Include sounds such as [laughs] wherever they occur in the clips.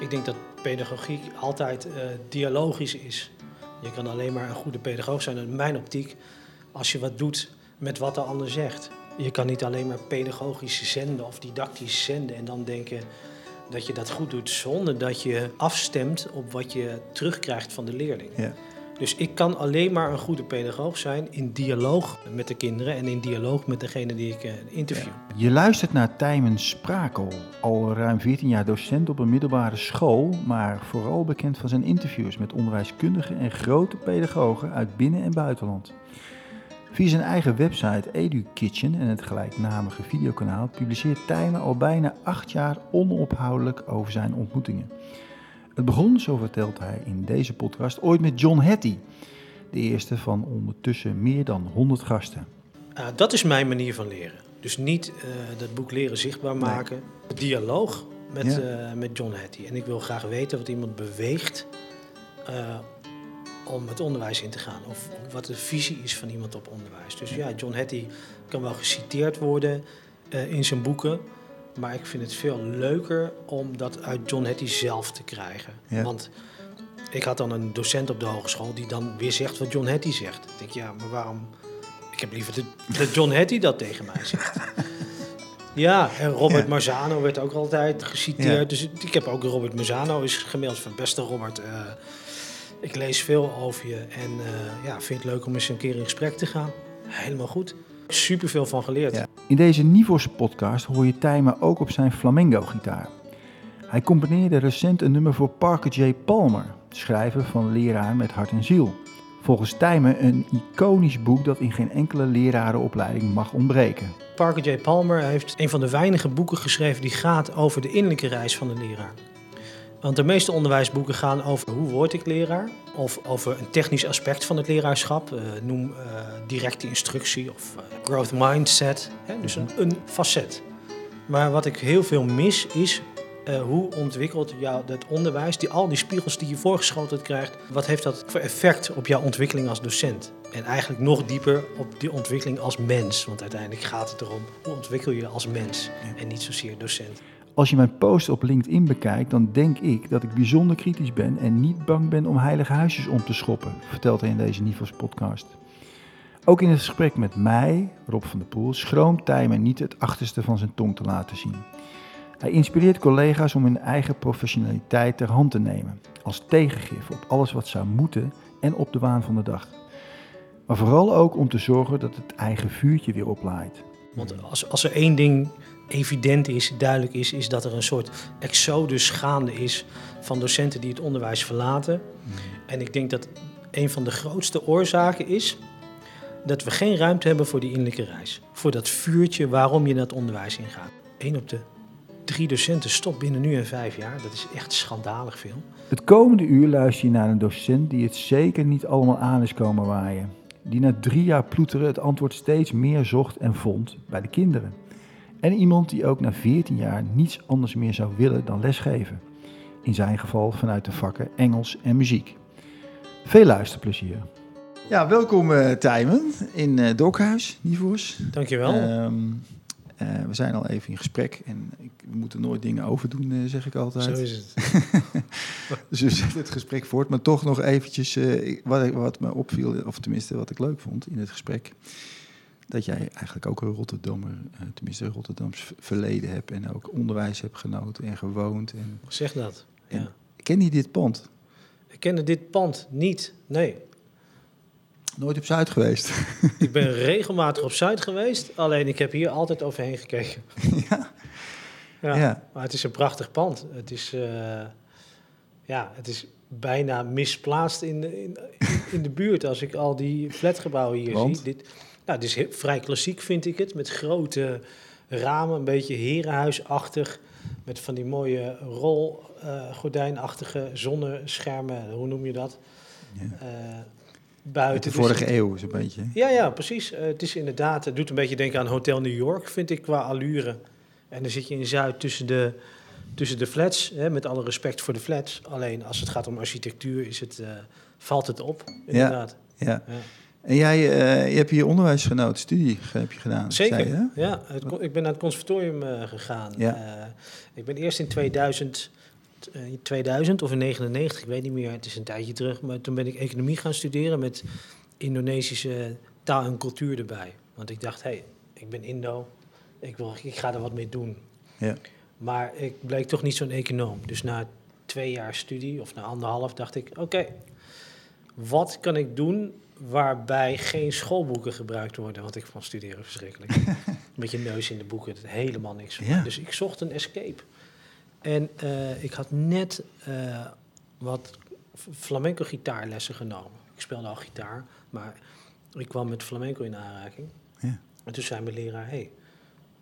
Ik denk dat pedagogiek altijd uh, dialogisch is. Je kan alleen maar een goede pedagoog zijn, in mijn optiek, als je wat doet met wat de ander zegt. Je kan niet alleen maar pedagogisch zenden of didactisch zenden en dan denken dat je dat goed doet zonder dat je afstemt op wat je terugkrijgt van de leerling. Dus ik kan alleen maar een goede pedagoog zijn in dialoog met de kinderen en in dialoog met degene die ik uh, interview. Je luistert naar Tijmen Sprakel, al ruim 14 jaar docent op een middelbare school, maar vooral bekend van zijn interviews met onderwijskundigen en grote pedagogen uit binnen- en buitenland. Via zijn eigen website EduKitchen en het gelijknamige videokanaal publiceert Tijmen al bijna acht jaar onophoudelijk over zijn ontmoetingen. Het begon, zo vertelt hij in deze podcast, ooit met John Hattie, de eerste van ondertussen meer dan 100 gasten. Uh, dat is mijn manier van leren. Dus niet uh, dat boek leren zichtbaar maken. Nee. Dialoog met, ja. uh, met John Hattie. En ik wil graag weten wat iemand beweegt om het onderwijs in te gaan. Of wat de visie is van iemand op onderwijs. Dus ja, John Hattie kan wel geciteerd worden in zijn boeken. Maar ik vind het veel leuker om dat uit John Hattie zelf te krijgen. Ja. Want ik had dan een docent op de hogeschool die dan weer zegt wat John Hattie zegt. Ik denk, ja, maar waarom... Ik heb liever dat John Hattie dat tegen mij zegt. [laughs] ja, en Robert ja. Marzano werd ook altijd geciteerd. Ja. Dus ik heb ook Robert Marzano is gemaild van... Beste Robert, uh, ik lees veel over je en uh, ja, vind het leuk om eens een keer in gesprek te gaan. Helemaal goed. Super veel van geleerd. Ja. In deze Nivos podcast hoor je Tijmen ook op zijn flamenco-gitaar. Hij componeerde recent een nummer voor Parker J. Palmer, schrijver van Leraar met Hart en Ziel. Volgens Tijmen een iconisch boek dat in geen enkele lerarenopleiding mag ontbreken. Parker J. Palmer heeft een van de weinige boeken geschreven die gaat over de innerlijke reis van de leraar. Want de meeste onderwijsboeken gaan over hoe word ik leraar, of over een technisch aspect van het leraarschap, uh, noem uh, directe instructie of uh, growth mindset, hè? dus een, een, facet. Maar wat ik heel veel mis is hoe ontwikkelt jou het onderwijs, die, al die spiegels die je voorgeschoteld krijgt, wat heeft dat voor effect op jouw ontwikkeling als docent? En eigenlijk nog dieper op die ontwikkeling als mens, want uiteindelijk gaat het erom hoe ontwikkel je als mens en niet zozeer docent. Als je mijn post op LinkedIn bekijkt, dan denk ik dat ik bijzonder kritisch ben en niet bang ben om heilige huisjes om te schoppen, vertelt hij in deze Nivos podcast. Ook in het gesprek met mij, Rob van der Poel, schroomt Tijmen niet het achterste van zijn tong te laten zien. Hij inspireert collega's om hun eigen professionaliteit ter hand te nemen, als tegengif op alles wat zou moeten en op de waan van de dag. Maar vooral ook om te zorgen dat het eigen vuurtje weer oplaait. Want als, als er één ding evident is, duidelijk is, is dat er een soort exodus gaande is van docenten die het onderwijs verlaten. En ik denk dat een van de grootste oorzaken is dat we geen ruimte hebben voor die innerlijke reis. Voor dat vuurtje waarom je naar het onderwijs ingaat. Eén op de drie docenten stopt binnen nu en vijf jaar. Dat is echt schandalig veel. Het komende uur luister je naar een docent die het zeker niet allemaal aan is komen waaien. Die na drie jaar ploeteren het antwoord steeds meer zocht en vond bij de kinderen. En iemand die ook na 14 jaar niets anders meer zou willen dan lesgeven. In zijn geval vanuit de vakken Engels en muziek. Veel luisterplezier. Ja, welkom uh, Tijmen in uh, Dokhuis, Nivos. Dankjewel. Um, uh, we zijn al even in gesprek en ik, we moeten nooit dingen overdoen, uh, zeg ik altijd. Zo is het. [laughs] dus we zetten het gesprek voort, maar toch nog eventjes uh, wat, wat me opviel, of tenminste wat ik leuk vond in het gesprek dat jij eigenlijk ook een Rotterdammer, tenminste een Rotterdams verleden hebt en ook onderwijs hebt genoten en gewoond. En, zeg dat. En, ja. Ken je dit pand? Ik kende dit pand niet, nee. Nooit op Zuid geweest? [laughs] ik ben regelmatig op Zuid geweest, alleen ik heb hier altijd overheen gekeken. [laughs] ja. ja. Ja, maar het is een prachtig pand. Het is, uh, ja, het is bijna misplaatst in de, in, in de buurt als ik al die flatgebouwen hier Want? zie. Dit, nou, het is vrij klassiek, vind ik het. Met grote ramen, een beetje herenhuisachtig. Met van die mooie rolgordijnachtige zonneschermen, hoe noem je dat? Ja. Uh, buiten. Uit de vorige dus, eeuw, zo'n beetje. Ja, ja, precies. Uh, het is inderdaad, het doet een beetje denken aan Hotel New York, vind ik, qua allure. En dan zit je in Zuid tussen de, tussen de flats, hè, met alle respect voor de flats. Alleen als het gaat om architectuur, is het, valt het op, inderdaad. Ja, ja. ja. En jij uh, je hebt hier onderwijs genoten, studie heb je gedaan. Zeker, je, ja. Het, ik ben naar het conservatorium uh, gegaan. Ja. Uh, ik ben eerst in 2000 eh, in 2000 of in 99, ik weet niet meer, het is een tijdje terug. Maar toen ben ik economie gaan studeren met Indonesische taal en cultuur erbij. Want ik dacht, hé, hey, ik ben Indo, ik, wil, ik ga er wat mee doen. Ja. Maar ik bleek toch niet zo'n econoom. Dus na twee jaar studie, of na anderhalf, dacht ik, oké, wat kan ik doen waarbij geen schoolboeken gebruikt worden? Want ik vond studeren verschrikkelijk. [laughs] Met je neus in de boeken, dat helemaal niks Ja. Dus ik zocht een escape. En eh, ik had net eh, wat flamenco gitaarlessen genomen. Ik speelde al gitaar, maar ik kwam met flamenco in aanraking. Ja. En toen zei mijn leraar, hey,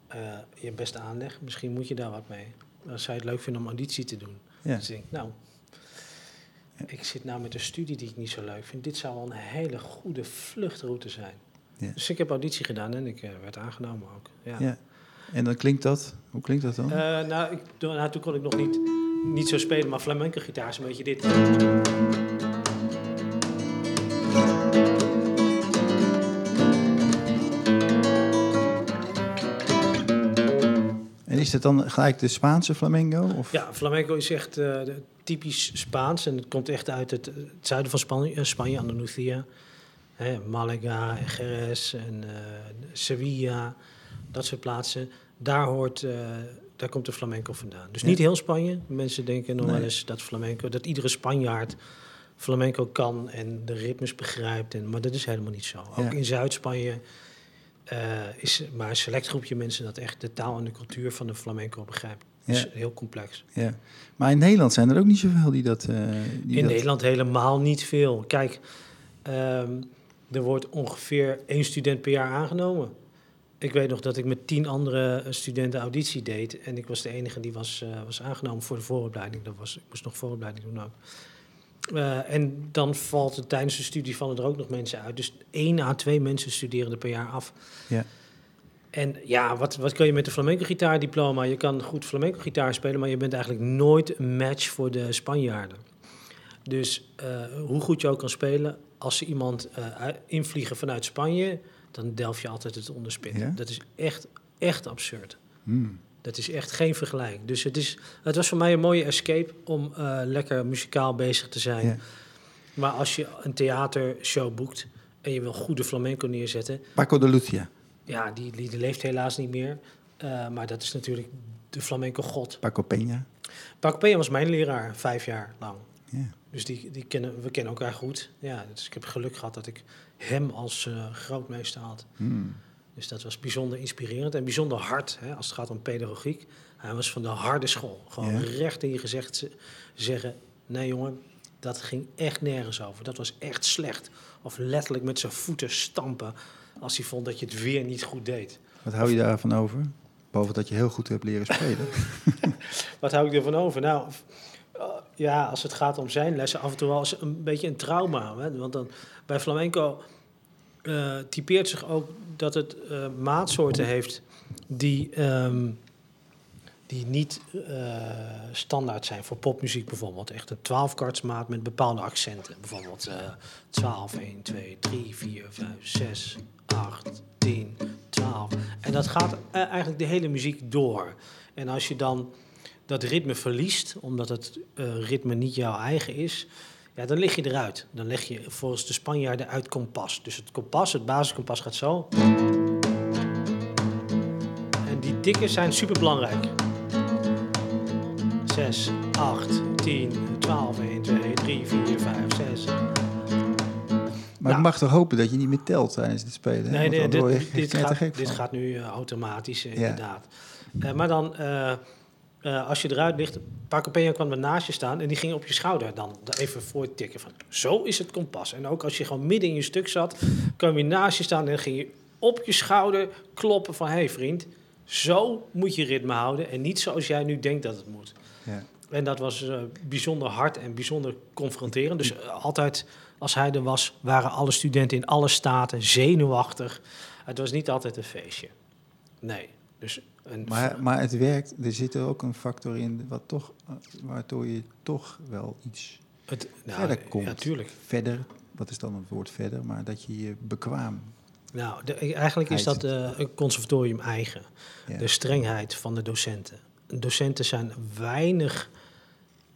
eh, je hebt best aanleg, misschien moet je daar wat mee. Zou je het leuk vinden om auditie te doen. Ja. Dus ik denk, nou, ik zit nou met een studie die ik niet zo leuk vind. Dit zou wel een hele goede vluchtroute zijn. Ja. Dus ik heb auditie gedaan en ik eh, werd aangenomen ook. Ja. Ja. En dan klinkt dat, hoe klinkt dat dan? Eh, nou, ik, nou, toen kon ik nog niet, niet zo spelen, maar flamenco gitaar is een beetje dit. Is dat dan gelijk de Spaanse flamenco? Of? Ja, flamenco is echt eh, typisch Spaans en het komt echt uit het, het zuiden van Spanje, eh, Spanje Andalusia. Hè, Malaga Jerez en eh, Sevilla, dat soort plaatsen. Daar, hoort, daar komt de flamenco vandaan. Dus Ja. niet heel Spanje. Mensen denken nog Nee. wel eens dat flamenco, dat iedere Spanjaard flamenco kan en de ritmes begrijpt. En, maar dat is helemaal niet zo. Ja. Ook in Zuid-Spanje eh, is maar een select groepje mensen dat echt de taal en de cultuur van de flamenco begrijpt. Dat is heel complex. Ja. Maar in Nederland zijn er ook niet zoveel die dat... eh, die In dat- Nederland helemaal niet veel. Kijk, ehm, er wordt ongeveer één student per jaar aangenomen. Ik weet nog dat ik met tien andere studenten auditie deed. En ik was de enige die was, eh, was aangenomen voor de vooropleiding. Dat was, ik moest nog vooropleiding doen ook. Eh, en dan valt er tijdens de studie vallen er ook nog mensen uit. Dus één à twee mensen studeren er per jaar af. Ja. En ja, wat, wat kun je met een flamenco gitaardiploma? Je kan goed flamenco gitaar spelen, maar je bent eigenlijk nooit een match voor de Spanjaarden. Dus eh, hoe goed je ook kan spelen, als ze iemand eh, invliegen vanuit Spanje, dan delf je altijd het onderspit. Ja? Dat is echt, echt absurd. Hmm. Dat is echt geen vergelijk. Dus het, is, het was voor mij een mooie escape om eh, lekker muzikaal bezig te zijn. Ja. Maar als je een theatershow boekt en je wil goede flamenco neerzetten, Paco de Lucia. ja, die, die leeft helaas niet meer. Eh, maar dat is natuurlijk de flamenco god. Paco Peña. Paco Peña was mijn leraar, vijf jaar lang. Ja. Dus die, die kennen, we kennen elkaar goed. Ja, dus ik heb geluk gehad dat ik hem als eh, grootmeester had. Hmm. Dus dat was bijzonder inspirerend en bijzonder hard hè, als het gaat om pedagogiek. Hij was van de harde school. Gewoon Ja. recht in je gezicht ze- zeggen: nee jongen, dat ging echt nergens over. Dat was echt slecht. Of letterlijk met zijn voeten stampen als hij vond dat je het weer niet goed deed. Wat hou je daarvan over? Behalve dat je heel goed hebt leren spelen. [laughs] Wat hou ik ervan over? Nou, eh, ja, als het gaat om zijn lessen, af en toe wel eens een beetje een trauma. Hè? Want dan, bij flamenco eh, typeert zich ook dat het eh, maatsoorten heeft die, ehm, die niet eh, standaard zijn. Voor popmuziek bijvoorbeeld. Echt een 12 maat met bepaalde accenten. Bijvoorbeeld eh 12, 1, 2, 3, 4, 5, 6, 8, 10, 12. En dat gaat eigenlijk de hele muziek door. En als je dan dat ritme verliest, omdat het ritme niet jouw eigen is, ja, dan lig je eruit. Dan leg je volgens de Spanjaarden uit kompas. Dus het kompas, het basiskompas gaat zo. En die tikken zijn super belangrijk. 6, 8, 10, 12, 1, 2, 3, 4, 5, 6. Maar ik Nou. mag toch hopen dat je niet meer telt tijdens het spelen? Nee, nee dit, dit, gaat, dit gaat nu eh, automatisch, eh, Ja. inderdaad. Eh, maar dan, eh, als je eruit ligt, Paco Peña kwam er naast je staan en die ging op je schouder dan even voor tikken van, zo is het kompas. En ook als je gewoon midden in je stuk zat, kwam hij naast je staan en ging je op je schouder kloppen van, hé hey vriend, zo moet je ritme houden en niet zoals jij nu denkt dat het moet. Ja. En dat was eh, bijzonder hard en bijzonder confronterend. Dus eh, altijd als hij er was, waren alle studenten in alle staten zenuwachtig. Het was niet altijd een feestje. Nee. Dus een Maar, maar het werkt, er zit er ook een factor in wat toch, eh, waardoor je toch wel iets het, nou, verder komt. Ja, tuurlijk. Verder, wat is dan het woord verder? Maar dat je je bekwaam... Nou, de- eigenlijk is dat eh, een conservatorium eigen. Ja. De strengheid van de docenten. Docenten zijn weinig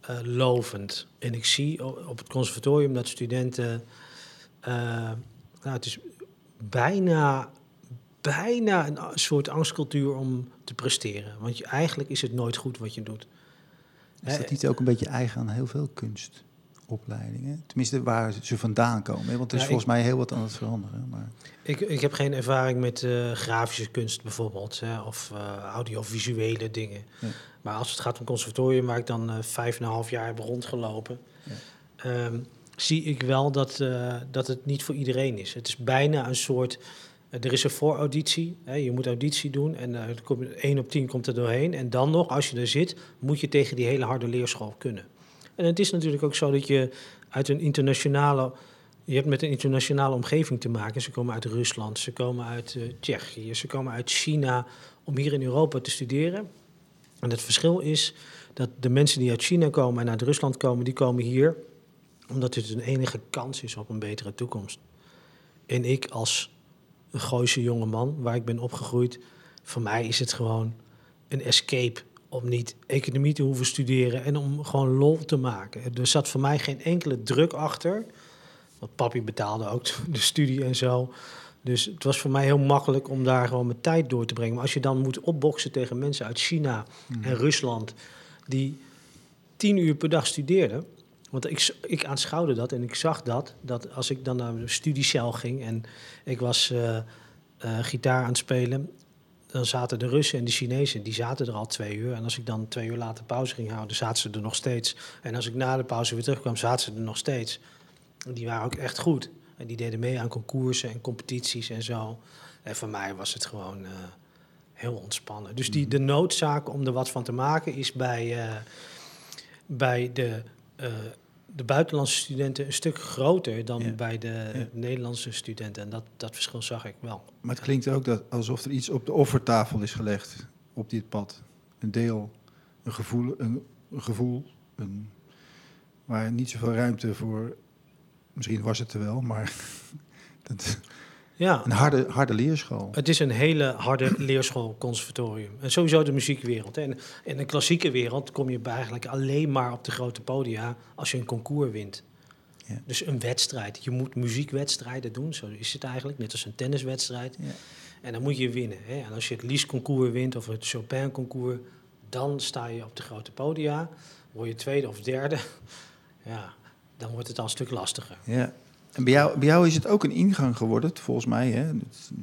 eh, lovend. En ik zie op het conservatorium dat studenten... nou, het is bijna, bijna een soort angstcultuur om te presteren. Want je, eigenlijk is het nooit goed wat je doet. Is dat niet ook een beetje eigen aan heel veel kunstopleidingen? Tenminste, waar ze vandaan komen. hè? Want er is Ja, volgens mij heel wat aan het veranderen. Maar Ik, ik heb geen ervaring met eh, grafische kunst bijvoorbeeld, hè, of eh, audiovisuele dingen. Ja. Maar als het gaat om conservatorium, waar ik dan eh, vijf en een half jaar heb rondgelopen, Ja. ehm, zie ik wel dat, eh, dat het niet voor iedereen is. Het is bijna een soort. Eh, er is een voorauditie, je moet auditie doen en eh, er komt, 1 op 10 komt er doorheen. En dan nog, als je er zit, moet je tegen die hele harde leerschool kunnen. En het is natuurlijk ook zo dat je uit een internationale je hebt met een internationale omgeving te maken. Ze komen uit Rusland, ze komen uit eh, Tsjechië, ze komen uit China om hier in Europa te studeren. En het verschil is dat de mensen die uit China komen en uit Rusland komen, die komen hier omdat het een enige kans is op een betere toekomst. En ik als een Gooise jonge man, waar ik ben opgegroeid, voor mij is het gewoon een escape om niet economie te hoeven studeren en om gewoon lol te maken. Er zat voor mij geen enkele druk achter. Want papi betaalde ook [laughs] de studie en zo. Dus het was voor mij heel makkelijk om daar gewoon mijn tijd door te brengen. Maar als je dan moet opboksen tegen mensen uit China en Rusland... die tien uur per dag studeerden... Want ik, ik aanschouwde dat en ik zag dat, dat als ik dan naar de studiecel ging... en ik was eh, eh, gitaar aan het spelen... dan zaten de Russen en de Chinezen, die zaten er al twee uur. En als ik dan twee uur later pauze ging houden, zaten ze er nog steeds. En als ik na de pauze weer terugkwam, zaten ze er nog steeds. En Die waren ook echt goed. En die deden mee aan concoursen en competities en zo. En voor mij was het gewoon eh, heel ontspannen. Dus die, de noodzaak om er wat van te maken is bij, bij de, de buitenlandse studenten een stuk groter dan Ja. bij de Ja. Nederlandse studenten. En dat, dat verschil zag ik wel. Maar het klinkt ook dat alsof er iets op de offertafel is gelegd op dit pad. Een deel, een gevoel, een, een gevoel een, waar niet zoveel ruimte voor. Misschien was het er wel, maar [laughs] dat, Ja, een harde, harde leerschool. Het is een hele harde [clears throat] leerschool, conservatorium. En sowieso de muziekwereld. En in de klassieke wereld kom je eigenlijk alleen maar op de grote podia als je een concours wint. Ja. Dus een wedstrijd. Je moet muziekwedstrijden doen, zo is het eigenlijk, net als een tenniswedstrijd. Ja. En dan moet je winnen. Hè. En als je het Lies-concours wint of het Chopin-concours, dan sta je op de grote podia. Word je tweede of derde, [laughs] ja, dan wordt het al een stuk lastiger. Ja. En bij jou, bij jou is het ook een ingang geworden, volgens mij. Hè?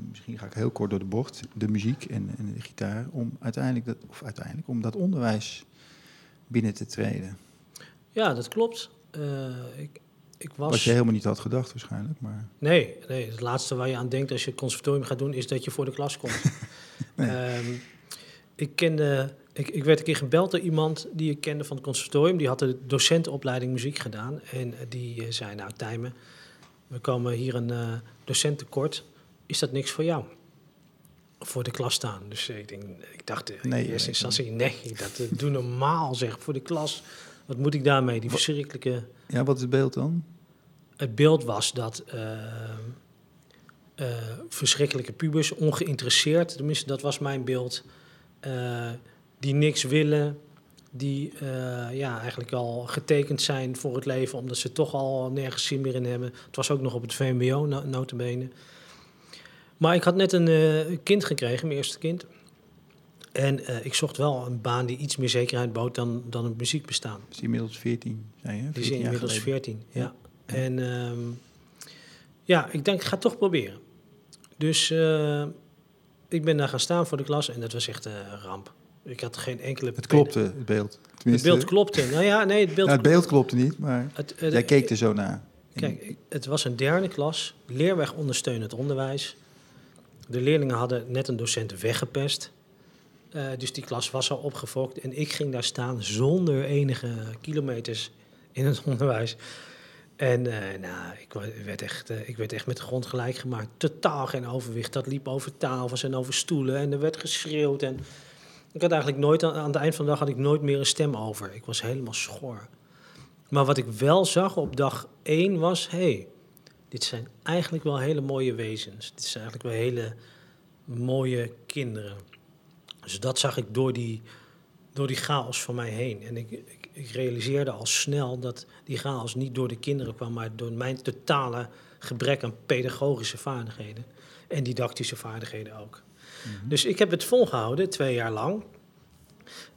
Misschien ga ik heel kort door de bocht. De muziek en, en de gitaar. Om uiteindelijk, dat, of uiteindelijk om dat onderwijs binnen te treden. Ja, dat klopt. Eh, ik, ik was... Wat je helemaal niet had gedacht waarschijnlijk. Maar Nee, nee, het laatste waar je aan denkt als je het conservatorium gaat doen, is dat je voor de klas komt. [laughs] Nee. Ehm, ik, kende, ik, ik werd een keer gebeld door iemand die ik kende van het conservatorium. Die had de docentenopleiding muziek gedaan. En die eh, zei, nou Tijmen, we komen hier een eh, docent tekort. Is dat niks voor jou? Voor de klas staan. Dus ik, denk, ik dacht eh, in Nee, eerste instantie, nee, dat eh, doe normaal zeg, voor de klas. Wat moet ik daarmee? Die verschrikkelijke... ja, wat is het beeld dan? Het beeld was dat verschrikkelijke pubers, ongeïnteresseerd, tenminste dat was mijn beeld, die niks willen, die eh, ja, eigenlijk al getekend zijn voor het leven, omdat ze toch al nergens zin meer in hebben. Het was ook nog op het VMBO, no notabene. Maar ik had net een eh, kind gekregen, mijn eerste kind. En eh, ik zocht wel een baan die iets meer zekerheid bood dan, dan het muziekbestaan. Is die inmiddels 14, zei je? Die 14 is jaar inmiddels geleden. 14, ja. Ja. En ehm, ja, ik denk, ik ga het toch proberen. Dus ik ben daar gaan staan voor de klas en dat was echt een ramp. Ik had geen enkele... Het klopte, het beeld. Het beeld klopte. Nou ja, nee, het beeld... nou, het beeld klopte niet, maar het- het- jij keek er zo naar. Kijk, het was een derde klas, leerweg ondersteunend onderwijs. De leerlingen hadden net een docent weggepest. Eh, dus die klas was al opgefokt. En ik ging daar staan zonder enige kilometers in het onderwijs. En eh, nou, ik werd, echt, eh, ik werd echt met de grond gelijk gemaakt. Totaal geen overwicht. Dat liep over tafels en over stoelen. En er werd geschreeuwd. En ik had eigenlijk nooit, aan, het eind van de dag had ik nooit meer een stem over. Ik was helemaal schor. Maar wat ik wel zag op dag één was... hey, dit zijn eigenlijk wel hele mooie wezens. Dit zijn eigenlijk wel hele mooie kinderen. Dus dat zag ik door die, door die chaos van mij heen. En ik, ik, ik realiseerde al snel dat die chaos niet door de kinderen kwam, maar door mijn totale gebrek aan pedagogische vaardigheden. En didactische vaardigheden ook. Mhm. Dus ik heb het volgehouden, twee jaar lang.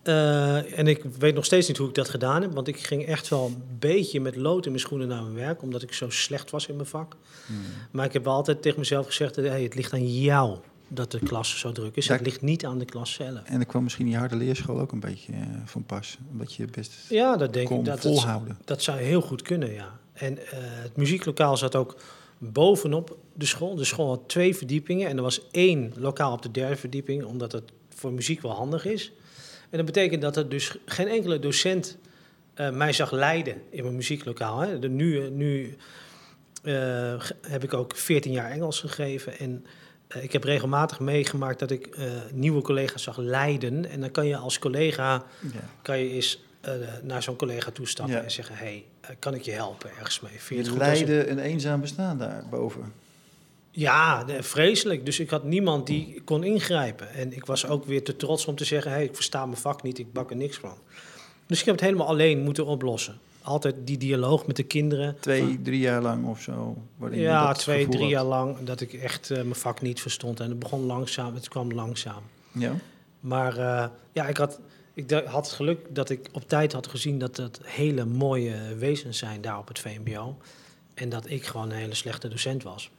Uh, en ik weet nog steeds niet hoe ik dat gedaan heb, want ik ging echt wel een beetje met lood in mijn schoenen naar mijn werk, omdat ik zo slecht was in mijn vak. Mhm. Maar ik heb altijd tegen mezelf gezegd: hey, het ligt aan jou dat de klas zo druk is. het ligt niet aan de klas zelf. En er kwam misschien die harde leerschool ook een beetje uh, van pas, omdat je best ja, dat denk ik, dat volhouden. Dat, dat zou heel goed kunnen, ja. En uh, het muzieklokaal zat ook bovenop de school. De school had twee verdiepingen en er was één lokaal op de derde verdieping, omdat het voor muziek wel handig is. En dat betekent dat er dus geen enkele docent uh, mij zag leiden in mijn muzieklokaal. Hè. De, nu nu uh, heb ik ook 14 jaar Engels gegeven en uh, ik heb regelmatig meegemaakt dat ik nieuwe collega's zag leiden. En dan kan je als collega ja. kan je eens naar zo'n collega toestappen ja. en zeggen: hey, kan ik je helpen ergens mee? Vind je het leiden een eenzaam bestaan daarboven? Ja, vreselijk. Dus ik had niemand die kon ingrijpen. En ik was ook weer te trots om te zeggen: hey, ik versta mijn vak niet, ik bak er niks van. Dus ik heb het helemaal alleen moeten oplossen. Altijd die dialoog met de kinderen. Twee, drie jaar lang of zo? Ja, twee, drie jaar lang dat ik echt uh, mijn vak niet verstond. En het begon langzaam, het kwam langzaam. Ja. Maar uh, ja, ik had, ik had het geluk dat ik op tijd had gezien dat het hele mooie wezens zijn daar op het VMBO. En dat ik gewoon een hele slechte docent was.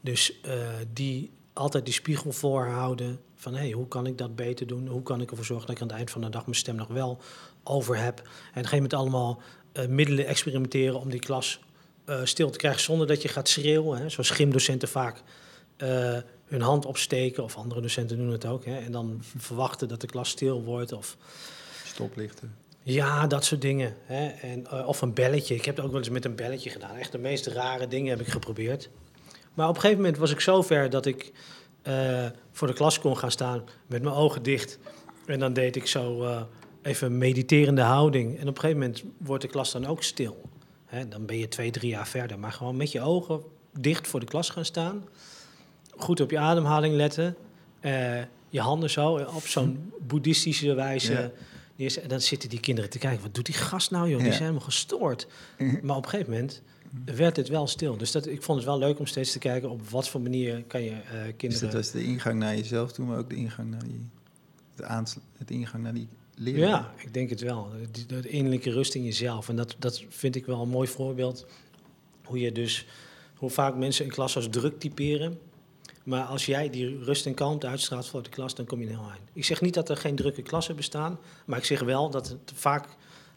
Dus uh, die altijd die spiegel voorhouden van hé, hey, hoe kan ik dat beter doen? Hoe kan ik ervoor zorgen dat ik aan het eind van de dag mijn stem nog wel over heb? En op een gegeven moment allemaal uh, middelen experimenteren om die klas uh, stil te krijgen zonder dat je gaat schreeuwen. Hè? Zoals gymdocenten vaak hun hand opsteken, of andere docenten doen het ook. Hè? En dan verwachten dat de klas stil wordt. Of... Stoplichten. Ja, dat soort dingen. Hè? En, of een belletje. Ik heb het ook wel eens met een belletje gedaan. Echt de meest rare dingen heb ik geprobeerd. Maar op een gegeven moment was ik zo ver dat ik uh, voor de klas kon gaan staan met mijn ogen dicht. En dan deed ik zo uh, even een mediterende houding. En op een gegeven moment wordt de klas dan ook stil. Hè, dan ben je twee, drie jaar verder. Maar gewoon met je ogen dicht voor de klas gaan staan. Goed op je ademhaling letten. Uh, je handen zo op zo'n boeddhistische wijze. Ja. En dan zitten die kinderen te kijken. Wat doet die gast nou, joh? Die zijn helemaal gestoord. Maar op een gegeven moment werd het wel stil. Dus dat, ik vond het wel leuk om steeds te kijken op wat voor manier kan je uh, kinderen... Dus dat was de ingang naar jezelf toen, maar ook de ingang naar die... De het ingang naar die leerling. Ja, ik denk het wel. De, de, innerlijke rust in jezelf. En dat, dat vind ik wel een mooi voorbeeld. Hoe je dus... Hoe vaak mensen een klas als druk typeren. Maar als jij die rust en kalmte uitstraalt voor de klas, dan kom je heel eind. Ik zeg niet dat er geen drukke klassen bestaan. Maar ik zeg wel dat het vaak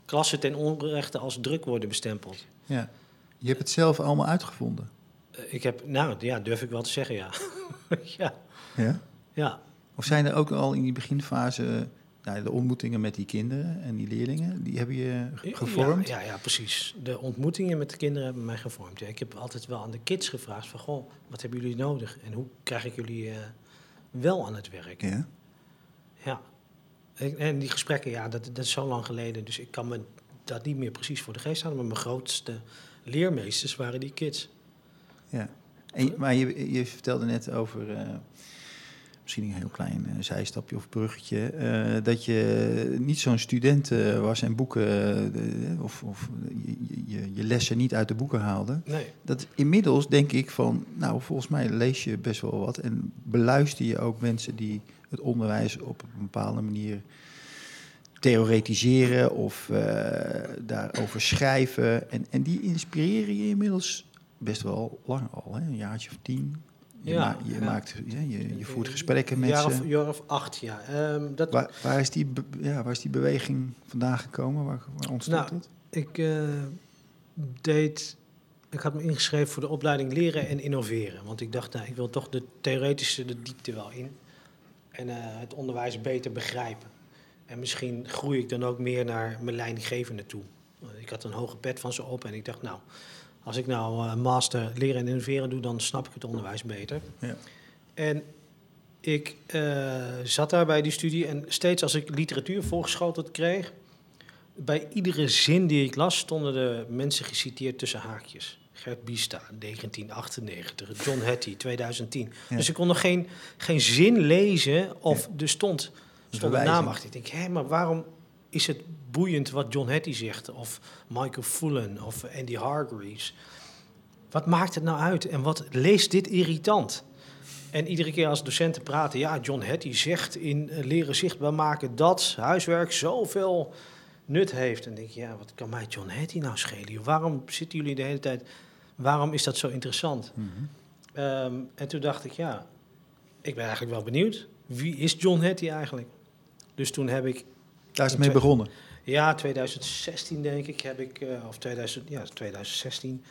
klassen ten onrechte als druk worden bestempeld. Ja. Je hebt het zelf allemaal uitgevonden? Eh, ik heb, nou ja, durf ik wel te zeggen, ja. [laughs] ja. ja. Ja. Of zijn er ook al in die beginfase nou, de ontmoetingen met die kinderen en die leerlingen, die hebben je gevormd? Ja, ja, ja, precies. De ontmoetingen met de kinderen hebben mij gevormd. Ja, ik heb altijd wel aan de kids gevraagd van, goh, wat hebben jullie nodig? En hoe krijg ik jullie uh, wel aan het werk? Ja. Ja. En die gesprekken, ja, dat, dat is zo lang geleden. Dus ik kan me dat niet meer precies voor de geest halen. Maar mijn grootste leermeesters waren die kids. Ja, en, maar je, je vertelde net over, uh, misschien een heel klein uh, zijstapje of bruggetje, uh, dat je niet zo'n student was en boeken of, of je, je, je, lessen niet uit de boeken haalde. Nee. Dat inmiddels denk ik van, nou volgens mij lees je best wel wat en beluister je ook mensen die het onderwijs op een bepaalde manier theoretiseren of daarover schrijven. En, en die inspireren je inmiddels best wel lang al, hè? een jaartje of tien. Je, ja, je, Maakt, ja, je, je voert gesprekken met ze. Een jaar of acht, ja. Um, dat... Waar, waar, is die, ja. waar is die beweging vandaan gekomen? Waar, waar ontstond nou, Ik uh, deed... Ik had me ingeschreven voor de opleiding leren en innoveren. Want ik dacht, nou, ik wil toch de theoretische de diepte wel in. En uh, het onderwijs beter begrijpen. En misschien groei ik dan ook meer naar mijn leidinggevende toe. Ik had een hoge pet van ze op en ik dacht, nou, als ik nou een master leren en innoveren doe, dan snap ik het onderwijs beter. Ja. En ik uh, zat daar bij die studie en steeds als ik literatuur voorgeschoteld kreeg, bij iedere zin die ik las, stonden de mensen geciteerd tussen haakjes. Gert Bista, 1998. John Hattie, 2010. Dus ik kon nog geen, geen zin lezen of ja. er stond stond een naam achter. Ik denk, hé, maar waarom is het boeiend wat John Hattie zegt, of Michael Fullen, of Andy Hargreaves. Wat maakt het nou uit en wat leest dit irritant? En iedere keer als docenten praten, ja, John Hattie zegt in eh, leren zichtbaar maken dat huiswerk zoveel nut heeft. En denk je, ja, wat kan mij John Hattie nou schelen? Waarom zitten jullie de hele tijd, waarom is dat zo interessant? Mhm. Ehm, en toen dacht ik, ja, ik ben eigenlijk wel benieuwd. Wie is John Hattie eigenlijk? Dus toen heb ik, Daar is het mee begonnen. ja, 2016 denk ik, heb ik, eh, of 2000, ja, 2016,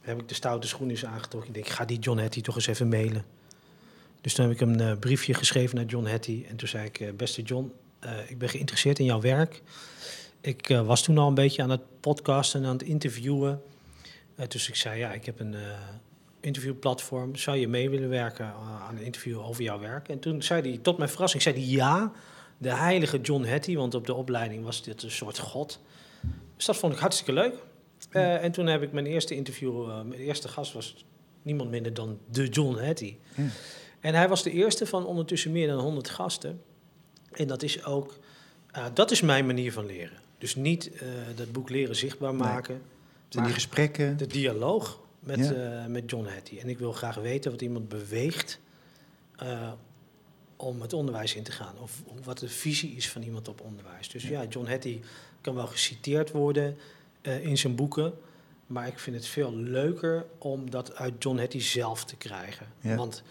heb ik de stoute schoenen eens aangetrokken. Ik denk, ik ga die John Hattie toch eens even mailen. Dus toen heb ik een eh, briefje geschreven naar John Hattie. En toen zei ik, eh, beste John, ik ben geïnteresseerd in jouw werk. Ik was toen al een beetje aan het podcasten en aan het interviewen. Dus ik zei, ja, ik heb een interviewplatform. Zou je mee willen werken aan een interview over jouw werk? En toen zei hij, tot mijn verrassing, zei hij ja. De heilige John Hattie, want op de opleiding was dit een soort god. Dus dat vond ik hartstikke leuk. Eh, en toen heb ik mijn eerste interview, eh, mijn eerste gast was niemand minder dan de John Hattie. Ja. En hij was de eerste van ondertussen meer dan 100 gasten. En dat is ook, eh, dat is mijn manier van leren. Dus niet dat boek leren zichtbaar Nee. maken, die Maar- gesprekken? de dialoog met, Ja. met John Hattie. En ik wil graag weten wat iemand beweegt om het onderwijs in te gaan. Of wat de visie is van iemand op onderwijs. Dus ja, John Hattie kan wel geciteerd worden eh, in zijn boeken. Maar ik vind het veel leuker om dat uit John Hattie zelf te krijgen. Ja. Want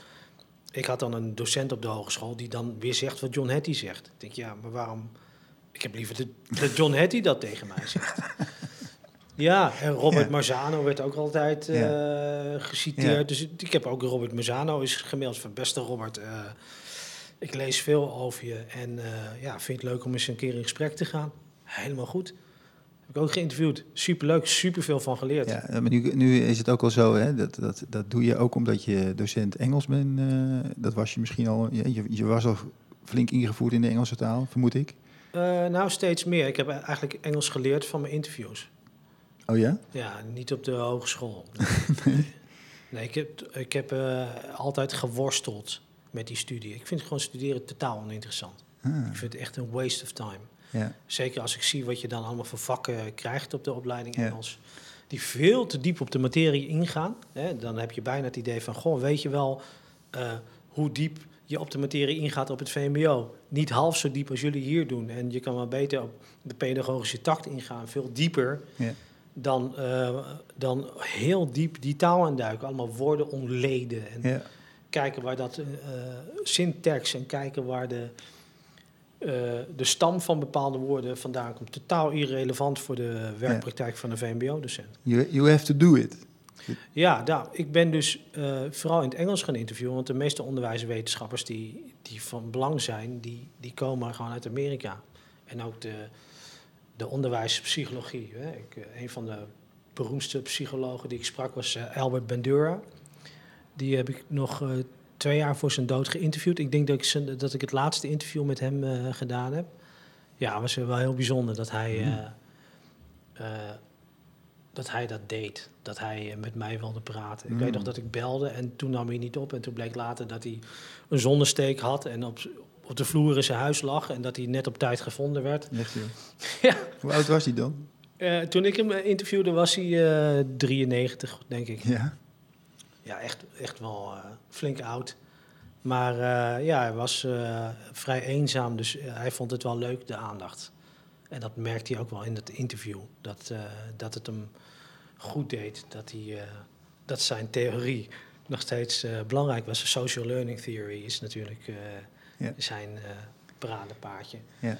ik had dan een docent op de hogeschool die dan weer zegt wat John Hattie zegt. Ik denk, ja, maar waarom... Ik heb liever dat [laughs] John Hattie dat tegen mij zegt. Ja, en Robert Ja. Marzano werd ook altijd eh, geciteerd. Dus ik heb ook Robert Marzano is gemaild van beste Robert. eh, ik lees veel over je en eh, ja, vind het leuk om eens een keer in gesprek te gaan. Helemaal goed. Heb ik ook geïnterviewd. Superleuk, superveel van geleerd. Ja, maar nu, nu is het ook al zo, hè, dat, dat, dat doe je ook omdat je docent Engels bent. eh, dat was je misschien al, je, je- was al flink ingevoerd in de Engelse taal, vermoed ik. Eh, nou, steeds meer. Ik heb eigenlijk Engels geleerd van mijn interviews. Oh ja? Ja, niet op de hogeschool. [laughs] nee, ik heb, ik heb altijd geworsteld met die studie. Ik vind gewoon studeren totaal oninteressant. Ah, Ik vind het echt een waste of time. ja. Zeker als ik zie wat je dan allemaal voor vakken krijgt op de opleiding Ja. Engels. Die veel te diep op de materie ingaan. Hè, dan heb je bijna het idee van, goh, weet je wel eh, hoe diep je op de materie ingaat op het VMBO? Niet half zo diep als jullie hier doen. En je kan wel beter op de pedagogische tact ingaan, veel dieper Ja. dan, eh, dan heel diep die taal induiken. Allemaal woorden ontleden en Ja. Kijken waar dat eh syntax en kijken waar de, eh, de stam van bepaalde woorden vandaan komt. Totaal irrelevant voor de werkpraktijk van een VMBO-docent. You, you have to do it. Ja, nou, ik ben dus vooral in het Engels gaan interviewen, want de meeste onderwijswetenschappers die, die van belang zijn, die, die komen gewoon uit Amerika. En ook de, de onderwijspsychologie. Hè. Ik, een van de beroemdste psychologen die ik sprak was Albert Bandura. Die heb ik nog eh, twee jaar voor zijn dood geïnterviewd. Ik denk dat ik, zijn, dat ik het laatste interview met hem eh, gedaan heb. Ja, het was wel heel bijzonder dat hij, Mhm. eh, dat hij dat deed. Dat hij met mij wilde praten. Ik Mhm. weet nog dat ik belde en toen nam hij niet op. En toen bleek later dat hij een zonnesteek had en op, op de vloer in zijn huis lag. En dat hij net op tijd gevonden werd. Echt. [laughs] Ja. Hoe oud was hij dan? Toen ik hem interviewde was hij eh 93, denk ik. Ja. Ja, echt, echt wel eh, flink oud. Maar eh, ja, hij was eh, vrij eenzaam, dus hij vond het wel leuk, de aandacht. En dat merkte hij ook wel in het interview. Dat, dat het hem goed deed, dat, hij, dat zijn theorie nog steeds belangrijk was. Social learning theory is natuurlijk zijn paradepaardje. Ja.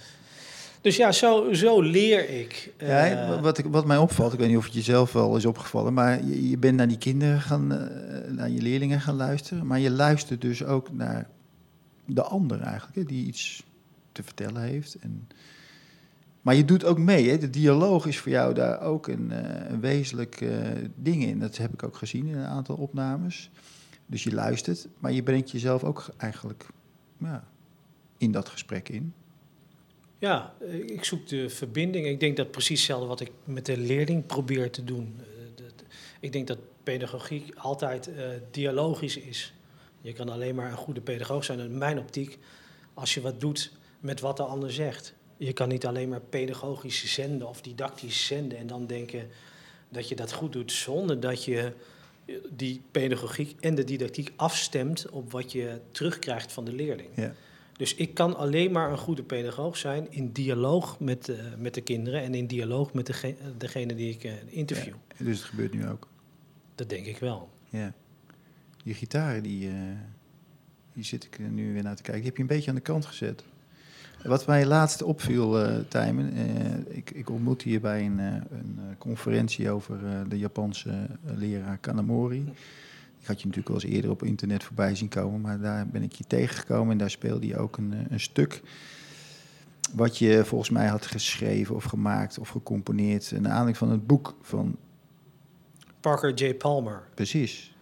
Dus ja, zo, zo leer ik. Ja, eh, wat, ik, wat mij opvalt, ik weet niet of het jezelf wel is opgevallen, maar je, je bent naar die kinderen gaan, eh, naar je leerlingen gaan luisteren, maar je luistert dus ook naar de ander eigenlijk, hè, die iets te vertellen heeft. En, maar je doet ook mee, hè? de dialoog is voor jou daar ook een, eh, een wezenlijk ding in. Dat heb ik ook gezien in een aantal opnames. Dus je luistert, maar je brengt jezelf ook eigenlijk ja, in dat gesprek in. Ja, eh, ik zoek de verbinding. Ik denk dat precies hetzelfde wat ik met de leerling probeer te doen. Eh, Ik denk dat pedagogiek altijd eh, dialogisch is. Je kan alleen maar een goede pedagoog zijn, in mijn optiek, als je wat doet met wat de ander zegt. Je kan niet alleen maar pedagogisch zenden of didactisch zenden en dan denken dat je dat goed doet zonder dat je die pedagogiek en de didactiek afstemt op wat je terugkrijgt van de leerling. Ja. Dus ik kan alleen maar een goede pedagoog zijn in dialoog met, uh, met de kinderen en in dialoog met dege degene die ik uh, interview. Ja, dus het gebeurt nu ook? Dat denk ik wel. Ja. Je gitaar, die, uh, die zit ik nu weer naar te kijken. Die heb je een beetje aan de kant gezet. Wat mij laatst opviel, uh, Tijmen, uh, ik, ik ontmoette hier bij een, uh, een conferentie over de Japanse leraar Kanamori. Ik had je natuurlijk wel eens eerder op internet voorbij zien komen, maar daar ben ik je tegengekomen en daar speelde je ook een, een stuk. Wat je volgens mij had geschreven of gemaakt of gecomponeerd. Naar aanleiding van het boek van. Parker J. Palmer. Precies.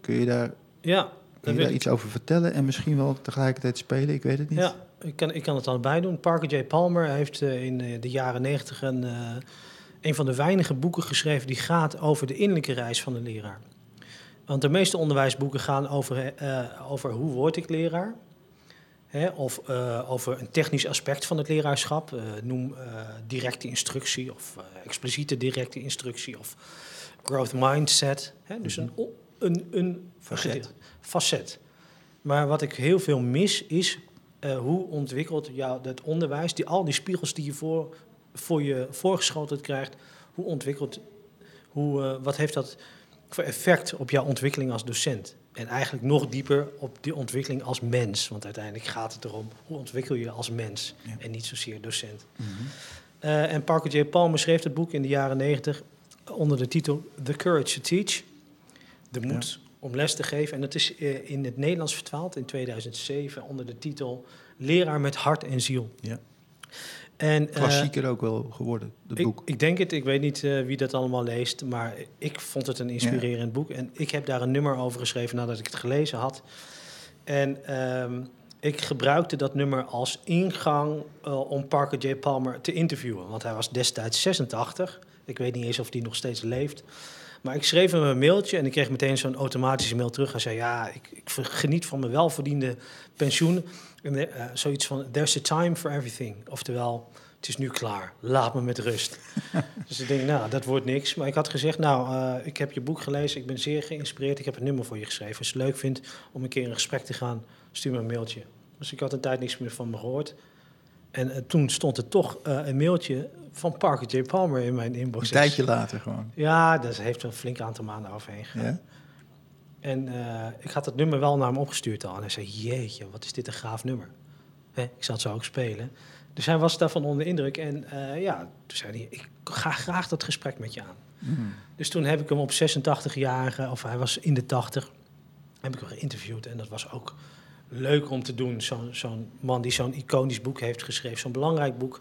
Kun je daar, ja, kun je daar iets over vertellen en misschien wel tegelijkertijd spelen? Ik weet het niet. Ja, ik kan, ik kan het allebei doen. Parker J. Palmer heeft uh, in de jaren negentig een, uh, een van de weinige boeken geschreven die gaat over de innerlijke reis van de leraar. Want de meeste onderwijsboeken gaan over, uh, over hoe word ik leraar. Hè, of over een technisch aspect van het leraarschap. noem directe instructie of expliciete directe instructie of growth mindset. Hè, dus een, een, een facet. facet. Maar wat ik heel veel mis is hoe ontwikkelt jou het onderwijs, die, al die spiegels die je voor, voor je voorgeschoteld krijgt, hoe ontwikkelt, hoe, wat heeft dat voor effect op jouw ontwikkeling als docent? En eigenlijk nog dieper op die ontwikkeling als mens. Want uiteindelijk gaat het erom, hoe ontwikkel je als mens ja. en niet zozeer docent. Mm -hmm. uh, en Parker J. Palmer schreef het boek in de jaren negentig onder de titel The Courage to Teach. De moed ja om les te geven. En dat is in het Nederlands vertaald in 2007 onder de titel Leraar met hart en ziel. Ja. En, Klassieker uh, ook wel geworden, het ik, boek. Ik denk het, ik weet niet uh, wie dat allemaal leest, maar ik vond het een inspirerend ja. boek. En ik heb daar een nummer over geschreven nadat ik het gelezen had. En um, ik gebruikte dat nummer als ingang uh, om Parker J. Palmer te interviewen. Want hij was destijds 86. Ik weet niet eens of hij nog steeds leeft. Maar ik schreef hem een mailtje en ik kreeg meteen zo'n automatische mail terug. Hij zei, ja, ik, ik geniet van mijn welverdiende pensioen. En uh, zoiets van, there's a time for everything. Oftewel, het is nu klaar, laat me met rust. [laughs] dus ik denk, nou, dat wordt niks. Maar ik had gezegd, nou, uh, ik heb je boek gelezen, ik ben zeer geïnspireerd. Ik heb een nummer voor je geschreven. Als je het leuk vindt om een keer in gesprek te gaan, stuur me een mailtje. Dus ik had een tijd niks meer van me gehoord. En uh, toen stond er toch uh, een mailtje van Parker J. Palmer in mijn inbox. Een tijdje later gewoon. Ja, dat heeft een flink aantal maanden overheen gegaan. Ja? En uh, ik had het nummer wel naar hem opgestuurd al. En hij zei, jeetje, wat is dit een gaaf nummer. Hè? Ik zal het zo ook spelen. Dus hij was daarvan onder indruk. En ja, toen zei hij, ik ga graag dat gesprek met je aan. Mm. Dus toen heb ik hem op 86-jarige, of hij was in de 80, heb ik hem geïnterviewd. En dat was ook leuk om te doen. Zo'n zo man die zo'n iconisch boek heeft geschreven, zo'n belangrijk boek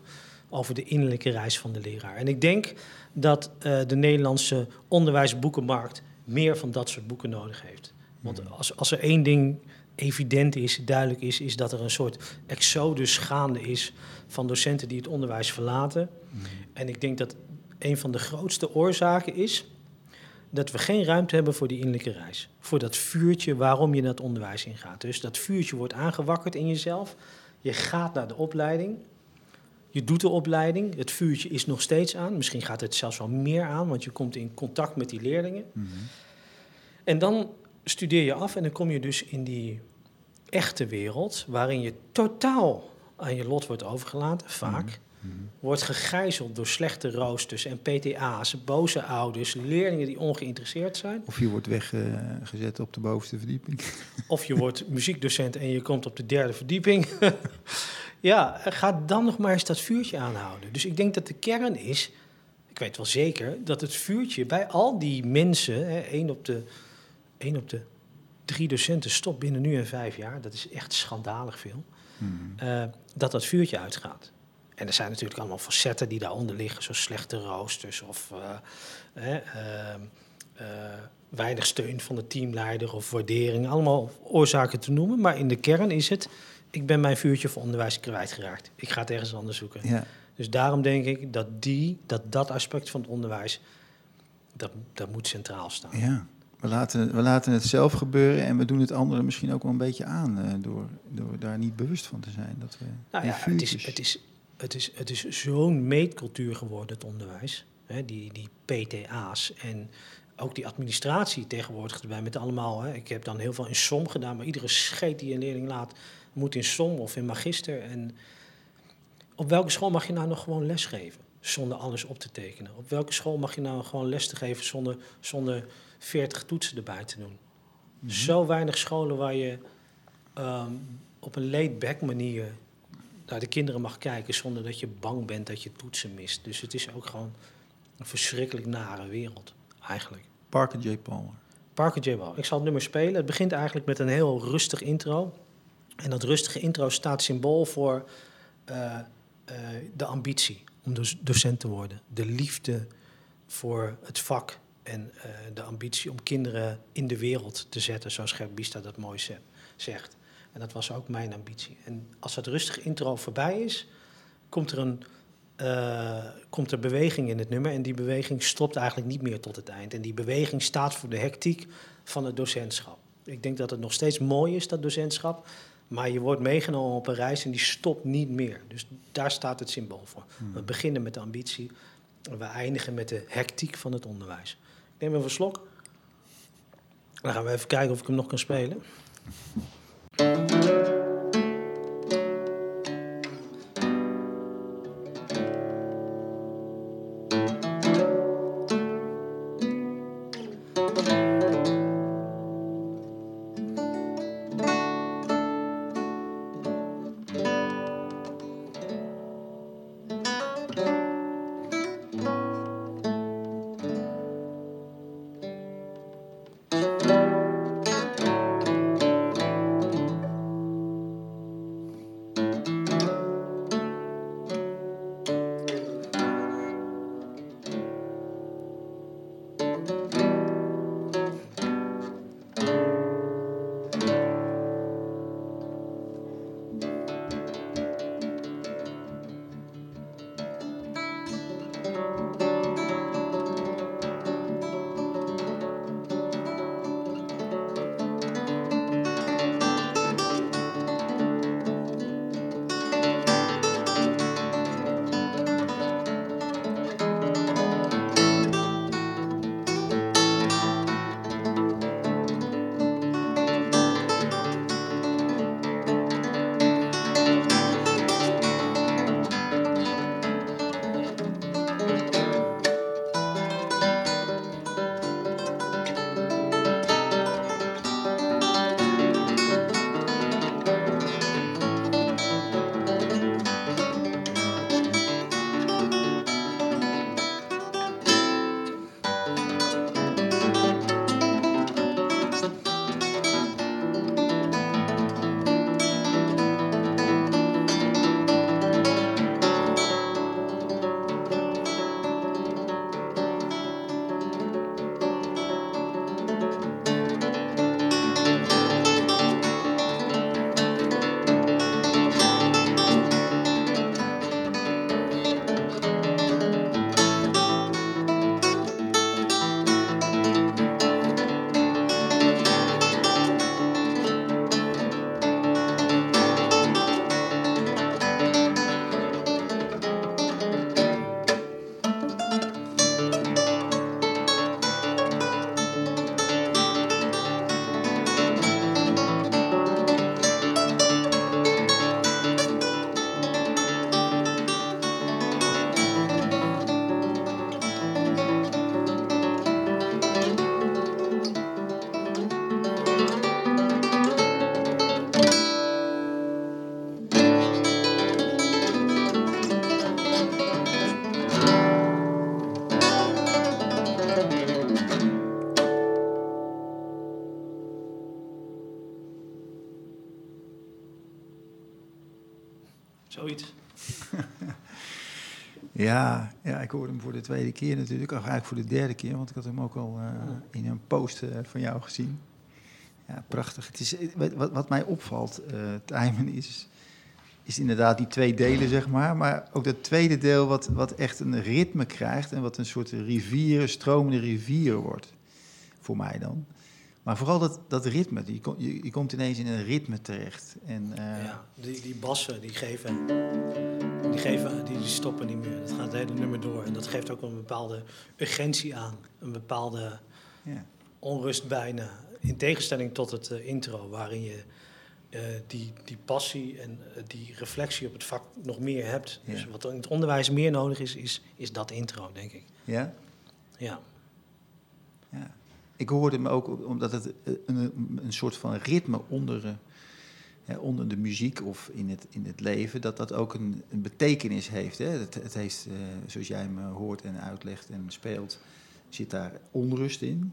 over de innerlijke reis van de leraar. En ik denk dat uh, de Nederlandse onderwijsboekenmarkt meer van dat soort boeken nodig heeft. Want als, als er één ding evident is, duidelijk is, is dat er een soort exodus gaande is van docenten die het onderwijs verlaten. Mm. En ik denk dat een van de grootste oorzaken is dat we geen ruimte hebben voor die innerlijke reis. Voor dat vuurtje waarom je dat onderwijs ingaat. Dus dat vuurtje wordt aangewakkerd in jezelf. Je gaat naar de opleiding. Je doet de opleiding. Het vuurtje is nog steeds aan. Misschien gaat het zelfs wel meer aan, want je komt in contact met die leerlingen. Mm -hmm. En dan studeer je af en dan kom je dus in die echte wereld, waarin je totaal aan je lot wordt overgelaten, vaak. Mm -hmm wordt gegijzeld door slechte roosters en PTA's, boze ouders, leerlingen die ongeïnteresseerd zijn. Of je wordt weggezet op de bovenste verdieping. [laughs] Of je wordt muziekdocent en je komt op de derde verdieping. [laughs] ja, ga dan nog maar eens dat vuurtje aanhouden. Dus ik denk dat de kern is, ik weet wel zeker, dat het vuurtje bij al die mensen, hè, één, op de, één op de drie docenten stopt binnen nu en vijf jaar, dat is echt schandalig veel, hmm. uh, dat dat vuurtje uitgaat. En er zijn natuurlijk allemaal facetten die daaronder liggen, zoals slechte roosters of uh, uh, uh, weinig steun van de teamleider of waardering. Allemaal oorzaken te noemen, maar in de kern is het: ik ben mijn vuurtje voor onderwijs kwijtgeraakt. Ik ga het ergens anders zoeken. Ja. Dus daarom denk ik dat, die, dat dat aspect van het onderwijs, dat, dat moet centraal staan. Ja. We laten, we laten het zelf gebeuren en we doen het anderen misschien ook wel een beetje aan uh, door, door daar niet bewust van te zijn. Dat we nou ja, het is, het is het is, het is zo'n meetcultuur geworden, het onderwijs. Hè, die, die PTA's en ook die administratie tegenwoordig erbij met allemaal. Hè. Ik heb dan heel veel in som gedaan, maar iedere scheet die een leerling laat moet in som of in magister. En op welke school mag je nou nog gewoon lesgeven zonder alles op te tekenen? Op welke school mag je nou gewoon les te geven zonder, zonder 40 toetsen erbij te doen? Mhm. Zo weinig scholen waar je ehm, op een laid-back manier naar de kinderen mag kijken zonder dat je bang bent dat je toetsen mist. Dus het is ook gewoon een verschrikkelijk nare wereld, eigenlijk. Parker J. Palmer. Parker J. Ball. Ik zal het nummer spelen. Het begint eigenlijk met een heel rustig intro. En dat rustige intro staat symbool voor eh, eh, de ambitie om dus docent te worden. De liefde voor het vak en eh, de ambitie om kinderen in de wereld te zetten, zoals Gert Biesta dat mooi ze- zegt. En dat was ook mijn ambitie. En als dat rustige intro voorbij is, komt er een eh, komt er beweging in het nummer. En die beweging stopt eigenlijk niet meer tot het eind. En die beweging staat voor de hectiek van het docentschap. Ik denk dat het nog steeds mooi is, dat docentschap. Maar je wordt meegenomen op een reis en die stopt niet meer. Dus daar staat het symbool voor. We beginnen met de ambitie en we eindigen met de hectiek van het onderwijs. Ik neem even een slok. Dan gaan we even kijken of ik hem nog kan spelen. Zoiets. Ja, ja, ik hoorde hem voor de tweede keer natuurlijk. Of eigenlijk voor de derde keer, want ik had hem ook al eh, in een post eh, van jou gezien. Ja, prachtig. Het is, eh, wat, wat- mij opvalt, Tijmen, is, is inderdaad die twee delen, zeg maar. Maar ook dat tweede deel wat, wat echt een ritme krijgt en wat een soort rivier, stromende rivier wordt. Voor mij dan. Maar vooral dat, dat ritme. Je, je, je komt ineens in een ritme terecht. En, Ja, die, die bassen die geven, die geven, die, die stoppen niet meer. Dat gaat het hele nummer door. En dat geeft ook een bepaalde urgentie aan. Een bepaalde Ja. onrust bijna. In tegenstelling tot het eh, intro, waarin je eh, die, die passie en eh, die reflectie op het vak nog meer hebt. Dus wat in het onderwijs meer nodig is, is, is dat intro, denk ik. Ja? Ja. Ja. Ik hoorde hem ook omdat het een, een soort van ritme onder, ja, onder de muziek of in het, in het leven, dat dat ook een, betekenis heeft. Hè? Het, het heeft, eh, zoals jij me hoort en uitlegt en speelt, zit daar onrust in.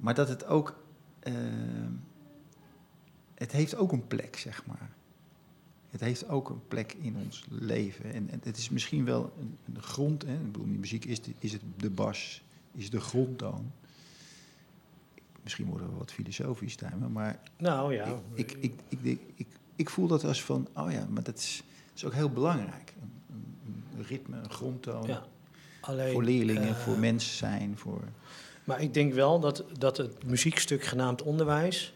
Maar dat het ook, eh, het heeft ook een plek, zeg maar. Het heeft ook een plek in ons leven. En, en het is misschien wel een, grond. Hè? Ik bedoel, de muziek is, de, is het de bas, is de grondtoon. Misschien worden we wat filosofisch, Tijmen, maar Nou ja. ik, ik, ik, ik, ik, voel dat als van, oh ja, maar dat is, is ook heel belangrijk. Een, ritme, een grondtoon. ja. Alleen, voor leerlingen, eh, voor mens zijn, voor... Maar ik denk wel dat, dat het muziekstuk genaamd onderwijs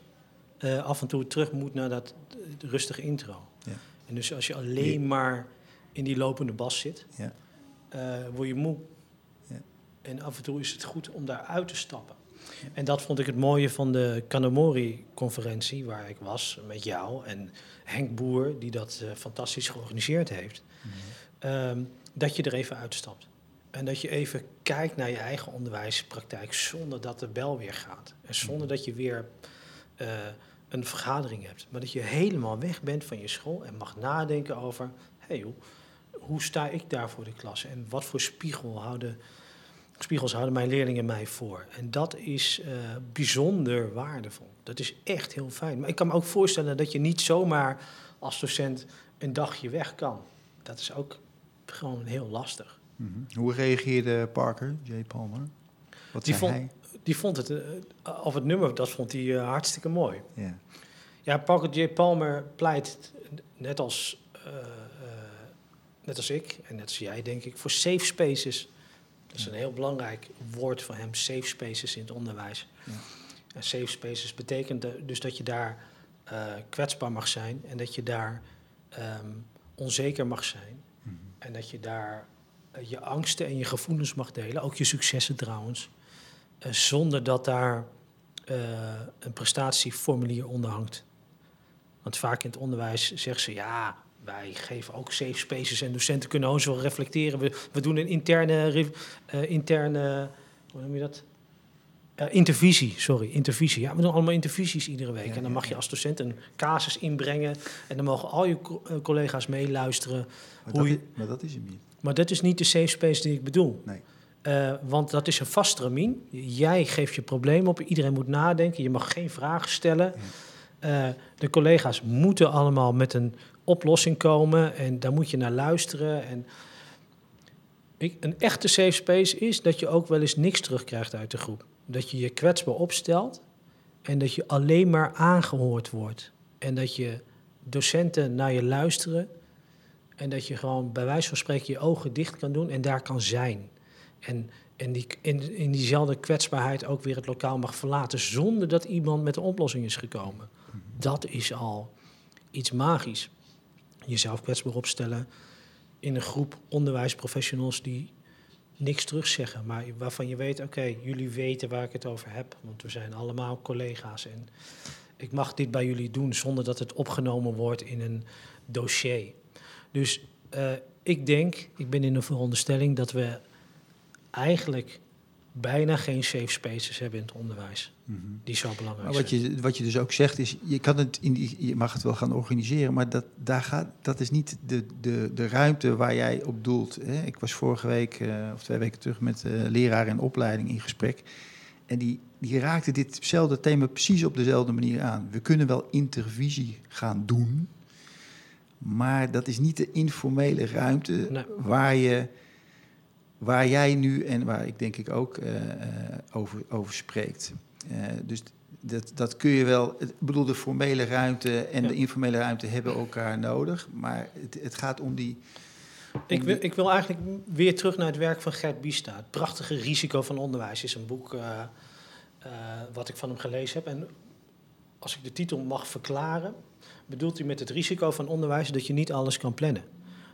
eh, af en toe terug moet naar dat rustige intro. Ja. En dus als je alleen maar in die lopende bas zit, Ja. eh, word je moe. Ja. En af en toe is het goed om daar uit te stappen. En dat vond ik het mooie van de Kanamori-conferentie, waar ik was met jou en Henk Boer, die dat eh, fantastisch georganiseerd heeft. Ehm, dat je er even uitstapt. En dat je even kijkt naar je eigen onderwijspraktijk zonder dat de bel weer gaat. En zonder dat je weer eh, een vergadering hebt. Maar dat je helemaal weg bent van je school en mag nadenken over... Hey, hoe, hoe sta ik daar voor de klas? En wat voor spiegel houden, spiegels houden mijn leerlingen mij voor? En dat is eh, bijzonder waardevol. Dat is echt heel fijn. Maar ik kan me ook voorstellen dat je niet zomaar als docent een dagje weg kan. Dat is ook gewoon heel lastig. Mhm. Hoe reageerde Parker, J. Palmer? Wat Die zei vond- hij? Die vond het, eh, of het nummer, dat vond hij eh, hartstikke mooi. Ja. Ja, Parker J. Palmer pleit, net als, net als ik en net als jij, denk ik, voor safe spaces. Dat is een heel belangrijk woord voor hem, safe spaces in het onderwijs. Ja. En safe spaces betekent dus dat je daar eh, kwetsbaar mag zijn en dat je daar ehm, onzeker mag zijn. Mhm. En dat je daar eh, je angsten en je gevoelens mag delen, ook je successen trouwens. eh, zonder dat daar een prestatieformulier onder hangt. Want vaak in het onderwijs zeggen ze ja, wij geven ook safe spaces en docenten kunnen ons wel reflecteren. We, we doen een interne, eh, interne, hoe noem je dat? Eh, intervisie, sorry, intervisie. Ja, we doen allemaal intervisies iedere week. Ja, en dan mag je als docent een casus inbrengen. En dan mogen al je eh, collega's meeluisteren. Maar, Hoe dat je- is, maar dat is hem niet. Maar dat is niet de safe space die ik bedoel. Nee. Want dat is een vast ramien. Jij geeft je probleem op. Iedereen moet nadenken. Je mag geen vragen stellen. De collega's moeten allemaal met een oplossing komen. En daar moet je naar luisteren. En een echte safe space is dat je ook wel eens niks terugkrijgt uit de groep. Dat je je kwetsbaar opstelt. En dat je alleen maar aangehoord wordt. En dat je docenten naar je luisteren. En dat je gewoon bij wijze van spreken je ogen dicht kan doen en daar kan zijn. En, en die, in, in diezelfde kwetsbaarheid ook weer het lokaal mag verlaten zonder dat iemand met een oplossing is gekomen. Dat is al iets magisch. Jezelf kwetsbaar opstellen in een groep onderwijsprofessionals die niks terugzeggen, maar waarvan je weet, oké, jullie weten waar ik het over heb, want we zijn allemaal collega's en ik mag dit bij jullie doen zonder dat het opgenomen wordt in een dossier. Dus eh, ik denk, ik ben in de veronderstelling dat we eigenlijk bijna geen safe spaces hebben in het onderwijs. Mhm. Die zo belangrijk Maar wat zijn. je, wat je dus ook zegt is, je, kan het in die, je mag het wel gaan organiseren, maar dat, daar gaat, dat is niet de, de, de ruimte waar jij op doelt. Hè? Ik was vorige week eh, of twee weken terug met uh, leraar in opleiding in gesprek. En die, die raakte ditzelfde thema precies op dezelfde manier aan. We kunnen wel intervisie gaan doen, maar dat is niet de informele ruimte Nee. waar je waar jij nu en waar ik denk ik ook uh, uh, over, over spreekt. Uh, dus dat, dat kun je wel. Ik bedoel, de formele ruimte en Ja. de informele ruimte hebben elkaar nodig. Maar het, het gaat om die. om Ik wil, die- ik wil eigenlijk weer terug naar het werk van Gert Biesta. Het prachtige risico van onderwijs is een boek eh, eh, wat ik van hem gelezen heb. En als ik de titel mag verklaren, bedoelt hij met het risico van onderwijs dat je niet alles kan plannen.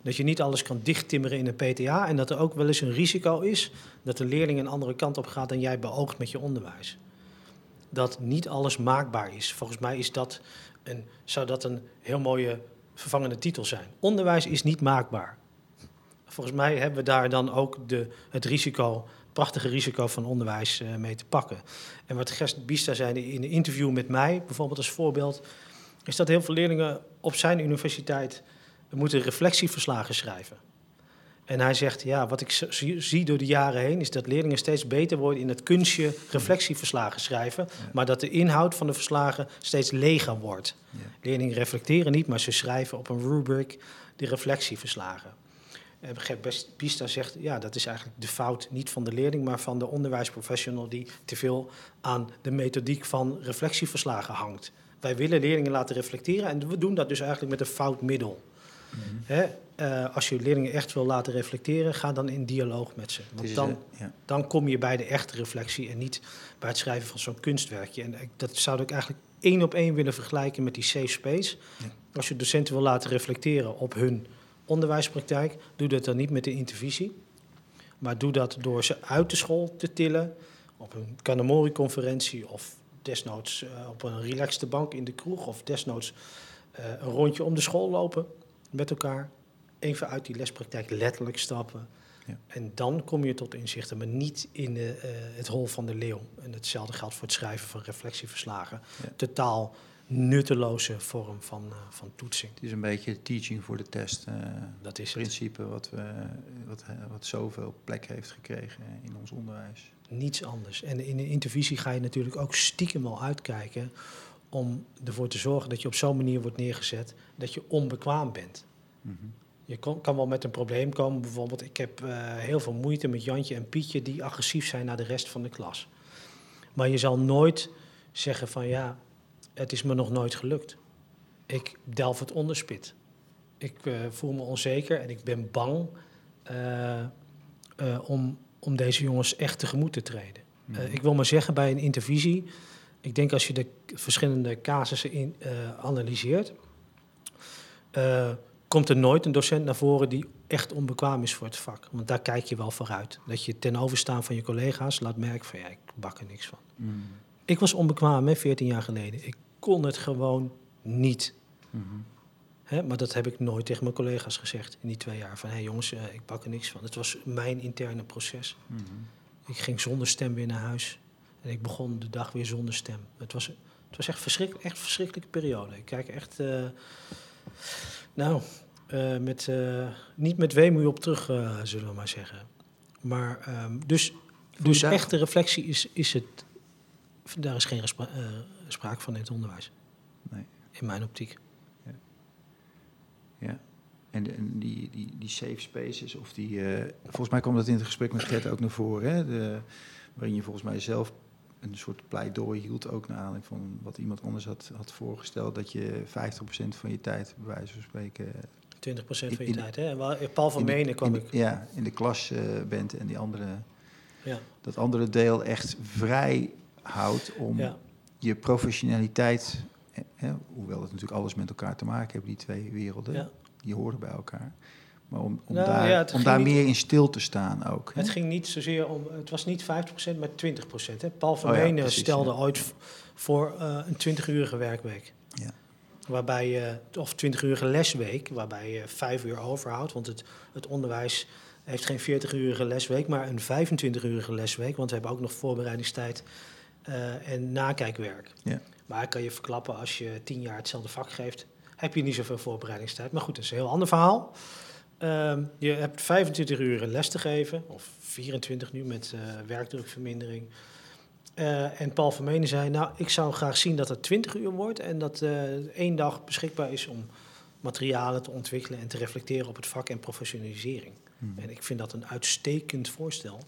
Dat je niet alles kan dichttimmeren in een PTA en dat er ook wel eens een risico is dat de leerling een andere kant op gaat dan jij beoogt met je onderwijs. Dat niet alles maakbaar is. Volgens mij is dat een, zou dat een heel mooie vervangende titel zijn. Onderwijs is niet maakbaar. Volgens mij hebben we daar dan ook de, het risico, het prachtige risico van onderwijs uh, mee te pakken. En wat Gerst Bista zei in een interview met mij, bijvoorbeeld als voorbeeld, is dat heel veel leerlingen op zijn universiteit moeten reflectieverslagen schrijven. En hij zegt, ja, wat ik zie door de jaren heen... is dat leerlingen steeds beter worden in het kunstje reflectieverslagen schrijven... maar dat de inhoud van de verslagen steeds leger wordt. Ja. Leerlingen reflecteren niet, maar ze schrijven op een rubric de reflectieverslagen. En Gert Pista zegt, ja, dat is eigenlijk de fout niet van de leerling... maar van de onderwijsprofessional die te veel aan de methodiek van reflectieverslagen hangt. Wij willen leerlingen laten reflecteren en we doen dat dus eigenlijk met een fout middel. Hè? Uh, als je leerlingen echt wil laten reflecteren, ga dan in dialoog met ze. Want dan, ja. dan kom je bij de echte reflectie en niet bij het schrijven van zo'n kunstwerkje. En dat zou ik eigenlijk één op één willen vergelijken met die safe space. Ja. Als je docenten wil laten reflecteren op hun onderwijspraktijk, doe dat dan niet met de intervisie. Maar doe dat door ze uit de school te tillen op een Kanamori-conferentie of desnoods uh, op een relaxte bank in de kroeg of desnoods uh, een rondje om de school lopen met elkaar. Even uit die lespraktijk letterlijk stappen. Ja. En dan kom je tot inzichten, maar niet in de, uh, het hol van de leeuw. En hetzelfde geldt voor het schrijven van reflectieverslagen. Ja. Totaal nutteloze vorm van, uh, van toetsing. Het is een beetje teaching voor de test. Uh, dat is principe het. Wat, we, wat, wat zoveel plek heeft gekregen in ons onderwijs. Niets anders. En in een intervisie ga je natuurlijk ook stiekem wel uitkijken om ervoor te zorgen dat je op zo'n manier wordt neergezet dat je onbekwaam bent. Mm -hmm. Je kan, kan, wel met een probleem komen. Bijvoorbeeld, ik heb uh, heel veel moeite met Jantje en Pietje die agressief zijn naar de rest van de klas. Maar je zal nooit zeggen van ja, het is me nog nooit gelukt. Ik delf het onderspit. Ik uh, voel me onzeker en ik ben bang uh, om, om deze jongens echt tegemoet te treden. Mm -hmm. ik wil maar zeggen, bij een intervisie ik denk als je de verschillende casussen in, uh, analyseert, uh, komt er nooit een docent naar voren die echt onbekwaam is voor het vak. Want daar kijk je wel vooruit. Dat je ten overstaan van je collega's laat merken van ja, ik bak er niks van. Mm. Ik was onbekwaam, hè, 14 jaar geleden. Ik kon het gewoon niet. Mm -hmm. Hè, maar dat heb ik nooit tegen mijn collega's gezegd in die twee jaar. Van hé hey jongens, uh, ik bak er niks van. Het was mijn interne proces. Mm -hmm. Ik ging zonder stem weer naar huis. En ik begon de dag weer zonder stem. Het was, het was echt, verschrikkelijk, echt een verschrikkelijke periode. Ik kijk echt, uh, nou, uh, met, uh, niet met weemoei op terug, zullen we maar zeggen. Maar um, dus, dus echte reflectie is, is het, daar is geen sprake van in het onderwijs. Nee. In mijn optiek. Ja. ja. En, de, en die, die, die safe spaces, of die, volgens mij kwam dat in het gesprek met Gert ook naar voren, hè? De, waarin je volgens mij zelf een soort pleidooi hield, ook naar aanleiding van wat iemand anders had, had voorgesteld, dat je 50% van je tijd, bij wijze van spreken... 20% van je tijd, hè? Paul van Menen kwam ik... Ja, in de klas uh, bent en die andere... Ja. Dat andere deel echt vrij houdt om ja. je professionaliteit... Hè, hoewel het natuurlijk alles met elkaar te maken heeft, die twee werelden, ja. die horen bij elkaar... Maar om, om nou, daar, ja, om daar meer in stil te staan ook. Het ging niet zozeer om, het was niet 50%, maar 20%. Hè. Paul Vermeen oh ja, stelde ooit voor uh, een 20-urige werkweek. Ja. Waarbij je, of 20-urige lesweek, waarbij je vijf uur overhoudt. Want het, het onderwijs heeft geen 40-urige lesweek, maar een 25-urige lesweek. Want we hebben ook nog voorbereidingstijd uh, en nakijkwerk. Ja. Maar kan je verklappen, als je tien jaar hetzelfde vak geeft, heb je niet zoveel voorbereidingstijd. Maar goed, dat is een heel ander verhaal. Uh, je hebt 25 uur les te geven, of 24 nu met uh, werkdrukvermindering. Uh, en Paul Vermenen zei, nou, ik zou graag zien dat het 20 uur wordt en dat uh, één dag beschikbaar is om materialen te ontwikkelen en te reflecteren op het vak en professionalisering. Hmm. En ik vind dat een uitstekend voorstel.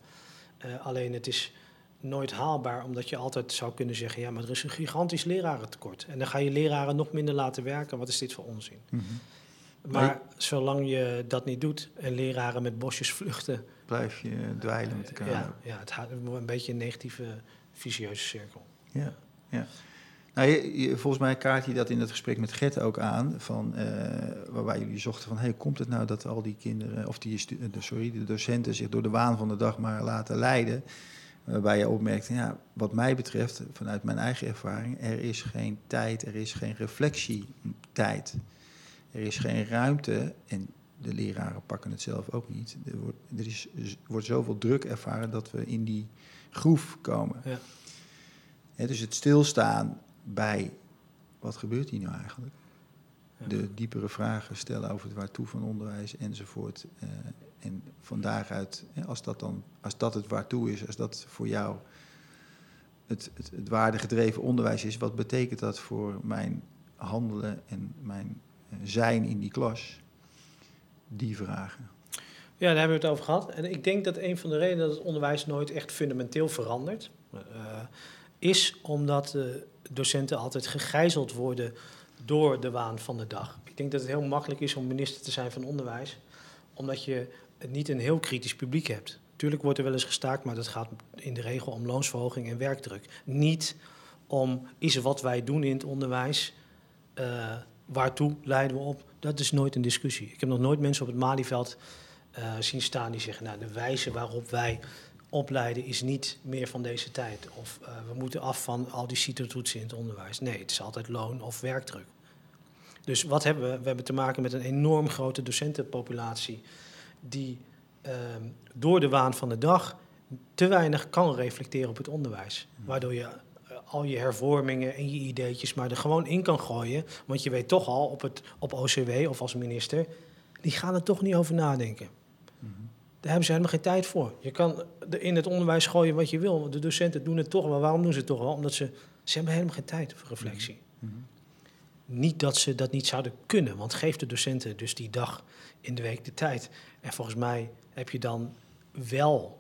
alleen het is nooit haalbaar, omdat je altijd zou kunnen zeggen, ja, maar er is een gigantisch lerarentekort. En dan ga je leraren nog minder laten werken. Wat is dit voor onzin? Hmm. Maar, zolang je dat niet doet en leraren met bosjes vluchten... Blijf je dweilen met elkaar. Ja, ja het wordt een beetje een negatieve, vicieuze cirkel. Ja, ja. Nou, je, je- volgens mij kaart je dat in het gesprek met Gert ook aan, van, eh, waarbij jullie zochten van, hey, komt het nou dat al die kinderen, of die, sorry, de docenten zich door de waan van de dag maar laten leiden? Waarbij je opmerkt, ja, wat mij betreft, vanuit mijn eigen ervaring, er is geen tijd, er is geen reflectietijd. Er is geen ruimte, en de leraren pakken het zelf ook niet. Er wordt, er is, er wordt zoveel druk ervaren dat we in die groef komen. Ja. Dus het stilstaan bij wat gebeurt hier nou eigenlijk? Ja. De diepere vragen stellen over het waartoe van onderwijs enzovoort. eh, en van daaruit, als dat dan, als dat het waartoe is, als dat voor jou het, het, het waardegedreven onderwijs is, wat betekent dat voor mijn handelen en mijn zijn in die klas? Die vragen. Ja, daar hebben we het over gehad. En ik denk dat een van de redenen dat het onderwijs nooit echt fundamenteel verandert, eh, is omdat eh, docenten altijd gegijzeld worden door de waan van de dag. Ik denk dat het heel makkelijk is om minister te zijn van onderwijs, omdat je niet een heel kritisch publiek hebt. Tuurlijk wordt er wel eens gestaakt, maar dat gaat in de regel om loonsverhoging en werkdruk. Niet om is wat wij doen in het onderwijs, eh, waartoe leiden we op. Dat is nooit een discussie. Ik heb nog nooit mensen op het Malieveld eh, zien staan die zeggen, nou, de wijze waarop wij opleiden is niet meer van deze tijd. Of eh, we moeten af van al die CITO-toetsen in het onderwijs. Nee, het is altijd loon of werkdruk. Dus wat hebben we? We hebben te maken met een enorm grote docentenpopulatie die ehm, door de waan van de dag te weinig kan reflecteren op het onderwijs. Waardoor je al je hervormingen en je ideetjes maar er gewoon in kan gooien. Want je weet toch al op, het, op OCW of als minister, die gaan er toch niet over nadenken. Daar hebben ze helemaal geen tijd voor. Je kan er in het onderwijs gooien wat je wil. want De docenten doen het toch wel. Waarom doen ze het toch wel? Omdat ze, ze hebben helemaal geen tijd voor reflectie. Niet dat ze dat niet zouden kunnen. Want geef de docenten dus die dag in de week de tijd. En volgens mij heb je dan wel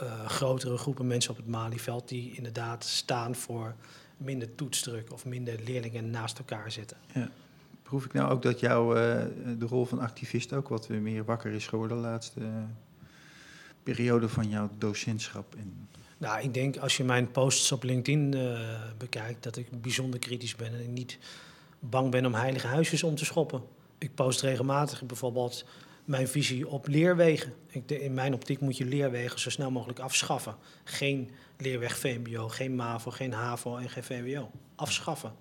eh, grotere groepen mensen op het Malieveld... die inderdaad staan voor minder toetsdruk... of minder leerlingen naast elkaar zitten. Proef ik nou ook dat jouw eh, de rol van activist ook wat meer wakker is geworden de laatste eh, periode van jouw docentschap? En, Nou, ik denk als je mijn posts op LinkedIn bekijkt, dat ik bijzonder kritisch ben en niet bang ben om heilige huisjes om te schoppen. Ik post regelmatig bijvoorbeeld mijn visie op leerwegen. Ik, de- in mijn optiek moet je leerwegen zo snel mogelijk afschaffen. Geen leerweg VMBO, geen MAVO, geen HAVO en geen VWO. Afschaffen.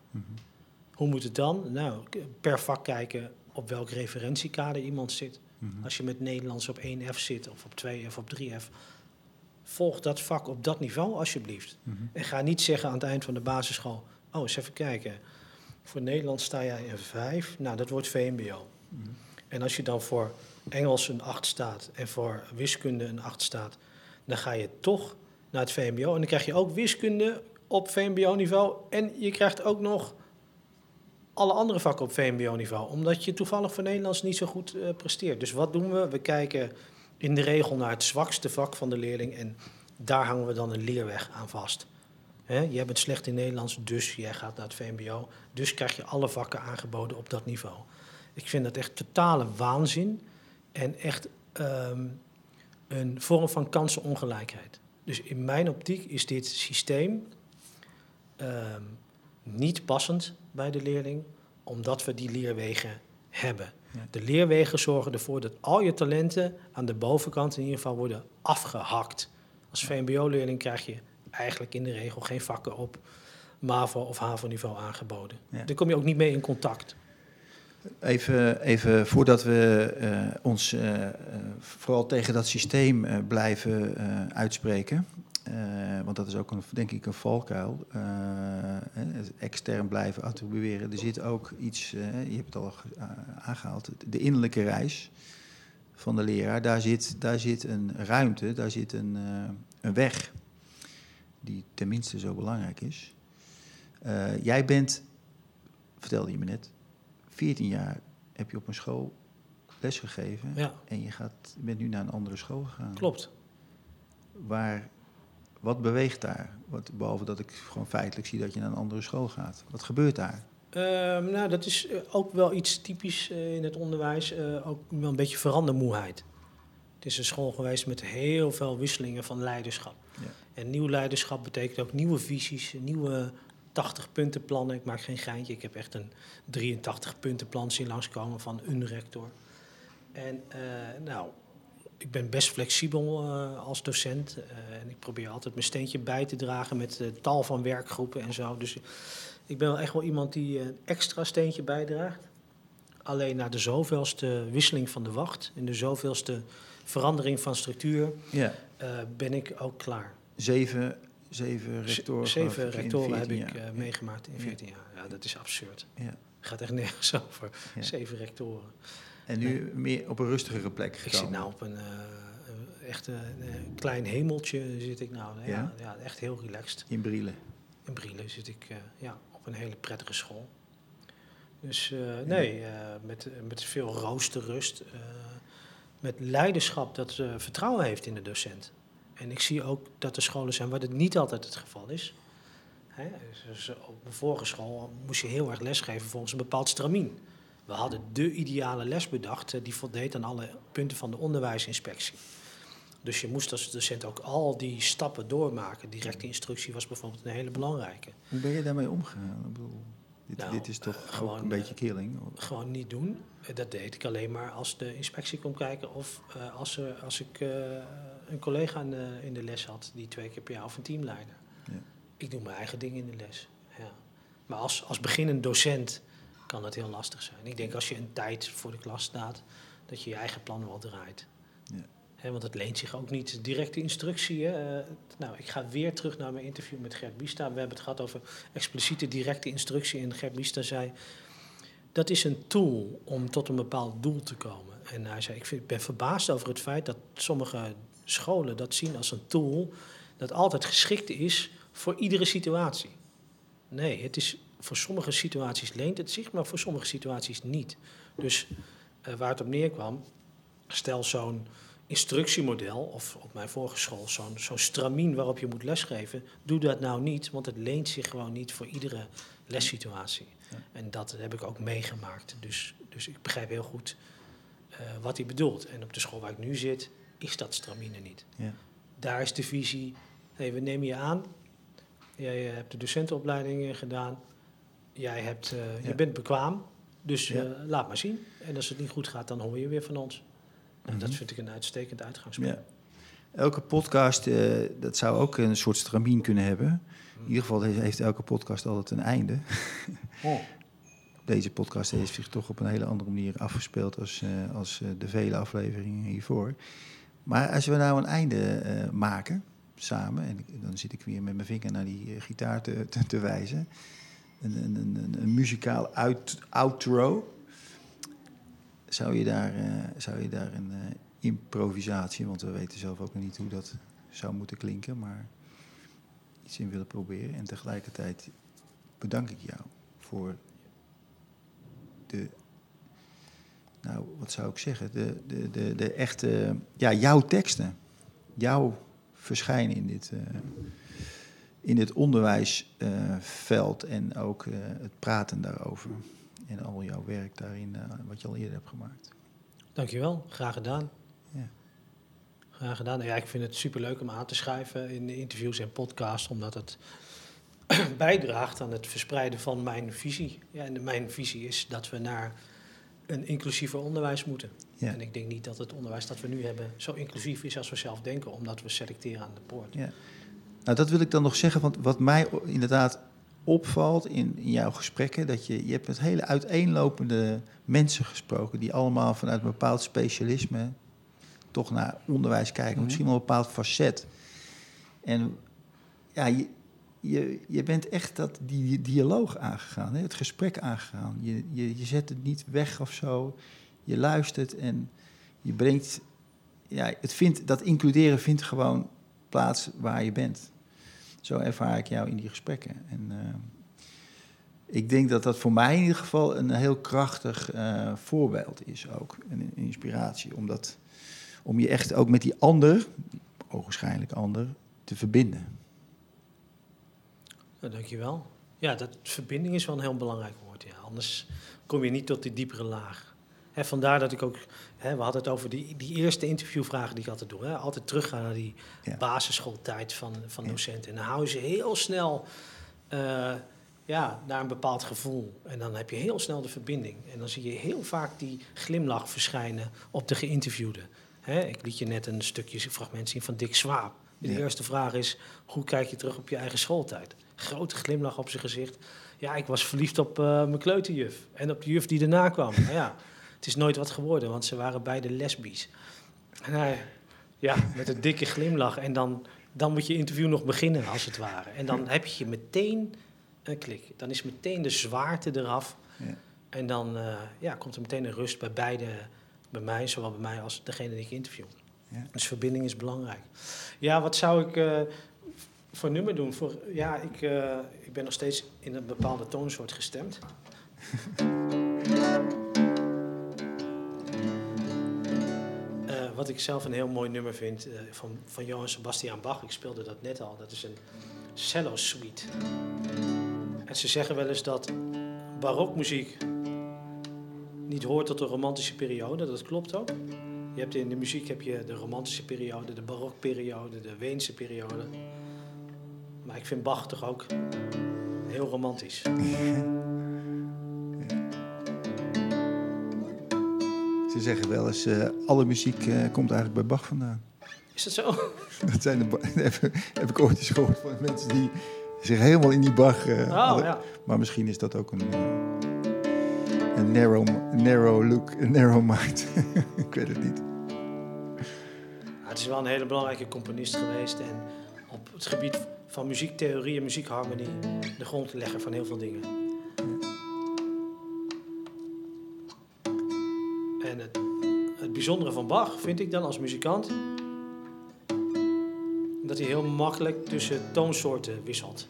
Hoe moet het dan? Nou, per vak kijken op welk referentiekader iemand zit. Als je met Nederlands op 1F zit of op 2F of 3F, volg dat vak op dat niveau alsjeblieft. En ga niet zeggen aan het eind van de basisschool, oh eens even kijken, voor Nederlands sta jij in 5, nou dat wordt VMBO. En als je dan voor Engels een 8 staat en voor wiskunde een 8 staat, dan ga je toch naar het VMBO. En dan krijg je ook wiskunde op VMBO-niveau en je krijgt ook nog alle andere vakken op VMBO-niveau, omdat je toevallig voor Nederlands niet zo goed eh, presteert. Dus wat doen we? We kijken in de regel naar het zwakste vak van de leerling en daar hangen we dan een leerweg aan vast. Hè, jij bent slecht in Nederlands, dus jij gaat naar het VMBO. Dus krijg je alle vakken aangeboden op dat niveau. Ik vind dat echt totale waanzin en echt ehm, een vorm van kansenongelijkheid. Dus in mijn optiek is dit systeem ehm, niet passend bij de leerling, omdat we die leerwegen hebben. Ja. De leerwegen zorgen ervoor dat al je talenten aan de bovenkant in ieder geval worden afgehakt. Als VMBO-leerling krijg je eigenlijk in de regel geen vakken op MAVO of HAVO-niveau aangeboden. Ja. Daar kom je ook niet mee in contact. Even, even voordat we eh, ons eh, eh, vooral tegen dat systeem blijven uitspreken. want dat is ook een, denk ik een valkuil. extern blijven attribueren. Er zit ook iets, je hebt het al aangehaald, de innerlijke reis van de leraar. Daar zit, daar zit een ruimte, daar zit een, een weg die tenminste zo belangrijk is. Jij bent, vertelde je me net, 14 jaar heb je op een school lesgegeven. Ja, En je gaat, je bent nu naar een andere school gegaan. klopt. Waar, wat beweegt daar? Wat, behalve dat ik gewoon feitelijk zie dat je naar een andere school gaat. Wat gebeurt daar? Ehm, nou, dat is eh, ook wel iets typisch eh, in het onderwijs. eh, ook wel een beetje verandermoeheid. Het is een school geweest met heel veel wisselingen van leiderschap. Ja. En nieuw leiderschap betekent ook nieuwe visies, nieuwe 80 punten plannen. Ik maak geen geintje. Ik heb echt een 83 punten plan zien langskomen van een rector. En uh, nou, ik ben best flexibel uh, als docent. Uh, en ik probeer altijd mijn steentje bij te dragen met tal van werkgroepen en zo. Dus ik ben wel echt wel iemand die een extra steentje bijdraagt. Alleen na de zoveelste wisseling van de wacht en de zoveelste verandering van structuur ja. ben ik ook klaar. Zeven zeven rectoren. Zeven rectoren heb ik uh, meegemaakt in 14 jaar. Ja, dat is absurd. Ja. Gaat echt nergens [laughs] over. Zeven rectoren. En nu meer op een rustigere plek gekomen? Ik zit nou op een uh, echt een klein hemeltje zit ik nou. Ja? ja? echt heel relaxed. In Brielen? In Brielen zit ik uh, ja, op een hele prettige school. Dus nee, met, met veel roosterrust. met leiderschap dat vertrouwen heeft in de docent. En ik zie ook dat er scholen zijn waar dit niet altijd het geval is. dus op mijn vorige school moest je heel erg lesgeven volgens een bepaald stramien. We hadden de ideale les bedacht, eh, die voldeed aan alle punten van de onderwijsinspectie. Dus je moest als docent ook al die stappen doormaken. Directe instructie was bijvoorbeeld een hele belangrijke. Hoe ben je daarmee omgegaan? Ik bedoel, dit, nou, dit is toch gewoon, een beetje eh, killing? gewoon niet doen. Dat deed ik alleen maar als de inspectie komt kijken of uh, als, er, als ik een collega in de, in de, les had die twee keer per jaar of een teamleider. Ja. Ik doe mijn eigen dingen in de les. Ja. Maar als, als beginnend docent kan dat heel lastig zijn. Ik denk als je een tijd voor de klas staat, dat je je eigen plan wel draait. Ja. Want het leent zich ook niet directe instructie. Hè. nou, ik ga weer terug naar mijn interview met Gert Biesta. We hebben het gehad over expliciete directe instructie. En Gert Biesta zei, dat is een tool om tot een bepaald doel te komen. En hij zei, ik, vind, ben verbaasd over het feit dat sommige scholen dat zien als een tool dat altijd geschikt is voor iedere situatie. Nee, het is, voor sommige situaties leent het zich, maar voor sommige situaties niet. Dus uh, waar het op neerkwam, stel zo'n instructiemodel, of op mijn vorige school zo'n zo'n stramien waarop je moet lesgeven, doe dat nou niet, want het leent zich gewoon niet voor iedere lessituatie. En dat heb ik ook meegemaakt. Dus, dus ik begrijp heel goed uh, wat hij bedoelt. En op de school waar ik nu zit, is dat stramine niet. Ja. Daar is de visie, hey, we nemen je aan, jij hebt de docentenopleiding gedaan, jij hebt, uh, je bent bekwaam, dus uh, laat maar zien. En als het niet goed gaat, dan hoor je weer van ons. En dat mhm. vind ik een uitstekend uitgangspunt. Ja. Elke podcast, uh, dat zou ook een soort stramien kunnen hebben. In ieder geval heeft elke podcast altijd een einde. [laughs] Oh. Deze podcast heeft zich toch op een hele andere manier afgespeeld als, als de vele afleveringen hiervoor. Maar als we nou een einde uh, maken, samen, en dan zit ik weer met mijn vinger naar die gitaar te, te, te, wijzen. Een, een, een, een muzikaal out, outro. Zou je daar, uh, zou je daar een improvisatie, want we weten zelf ook nog niet hoe dat zou moeten klinken, maar iets in willen proberen. En tegelijkertijd bedank ik jou voor de nou, wat zou ik zeggen, de, de, de, de echte, ja, jouw teksten, jouw verschijnen in dit, uh, in dit onderwijsveld en ook het praten daarover. En al jouw werk daarin, wat je al eerder hebt gemaakt. Dankjewel, graag gedaan. Ja. Graag gedaan. Ja, ik vind het superleuk om aan te schrijven in interviews en podcasts, omdat het [clears throat] bijdraagt aan het verspreiden van mijn visie. Ja, en mijn visie is dat we naar een inclusiever onderwijs moeten. Ja. En ik denk niet dat het onderwijs dat we nu hebben zo inclusief is als we zelf denken, omdat we selecteren aan de poort. Ja. Nou, dat wil ik dan nog zeggen, want wat mij inderdaad opvalt in, in jouw gesprekken, dat je, je hebt met hele uiteenlopende mensen gesproken, die allemaal vanuit een bepaald specialisme toch naar onderwijs kijken, mhm. misschien wel een bepaald facet. En ja, je, je, je bent echt dat, die dialoog aangegaan, hè? het gesprek aangegaan. Je, je, je zet het niet weg of zo. Je luistert en je brengt. Ja, het vindt, dat includeren vindt gewoon plaats waar je bent. Zo ervaar ik jou in die gesprekken. En uh, ik denk dat dat voor mij in ieder geval een heel krachtig uh, voorbeeld is ook. Een, een inspiratie. Omdat, om je echt ook met die ander, ogenschijnlijk ander, te verbinden. Nou, dankjewel. Ja, dat verbinding is wel een heel belangrijk woord. Ja. Anders kom je niet tot die diepere laag. He, vandaar dat ik ook, he, we hadden het over die, die eerste interviewvragen die ik altijd doe. He, altijd teruggaan naar die basisschooltijd van, van docenten. En dan hou je ze heel snel uh, ja, naar een bepaald gevoel. En dan heb je heel snel de verbinding. En dan zie je heel vaak die glimlach verschijnen op de geïnterviewde. Hè, ik liet je net een stukje fragment zien van Dick Swaap. De Ja. eerste vraag is, hoe kijk je terug op je eigen schooltijd? Grote glimlach op zijn gezicht. Ja, ik was verliefd op eh, mijn kleuterjuf. En op de juf die daarna kwam. Nou ja, het is nooit wat geworden, want ze waren beide lesbisch. En hij, ja, met een dikke glimlach. En dan, dan moet je interview nog beginnen, als het ware. En dan heb je meteen een klik. Dan is meteen de zwaarte eraf. Ja. En dan eh, ja, komt er meteen een rust bij beide, bij mij, zowel bij mij als degene die ik interview. Ja. Dus verbinding is belangrijk. Ja, wat zou ik eh, voor nummer doen? Voor, ja, ik, eh, ik ben nog steeds in een bepaalde toonsoort gestemd. [laughs] wat ik zelf een heel mooi nummer vind eh, van, van Johann Sebastian Bach, ik speelde dat net al, dat is een cello suite. En ze zeggen wel eens dat barokmuziek niet hoort tot de romantische periode, dat klopt ook. Je hebt in de muziek heb je de romantische periode, de barokperiode, de Weense periode. Maar ik vind Bach toch ook heel romantisch. [laughs] Ze zeggen wel eens, eh, alle muziek eh, komt eigenlijk bij Bach vandaan. Is dat zo? [laughs] Dat zijn de, [laughs] heb, heb ik ooit eens gehoord van mensen die zich helemaal in die Bach... Oh hadden. ja. Maar misschien is dat ook een, een narrow, narrow look, een narrow mind. [laughs] ik weet het niet. Ja, het is wel een hele belangrijke componist geweest. En op het gebied van muziektheorie en muziekharmonie de grondlegger van heel veel dingen. Bijzondere van Bach vind ik dan als muzikant dat hij heel makkelijk tussen toonsoorten wisselt.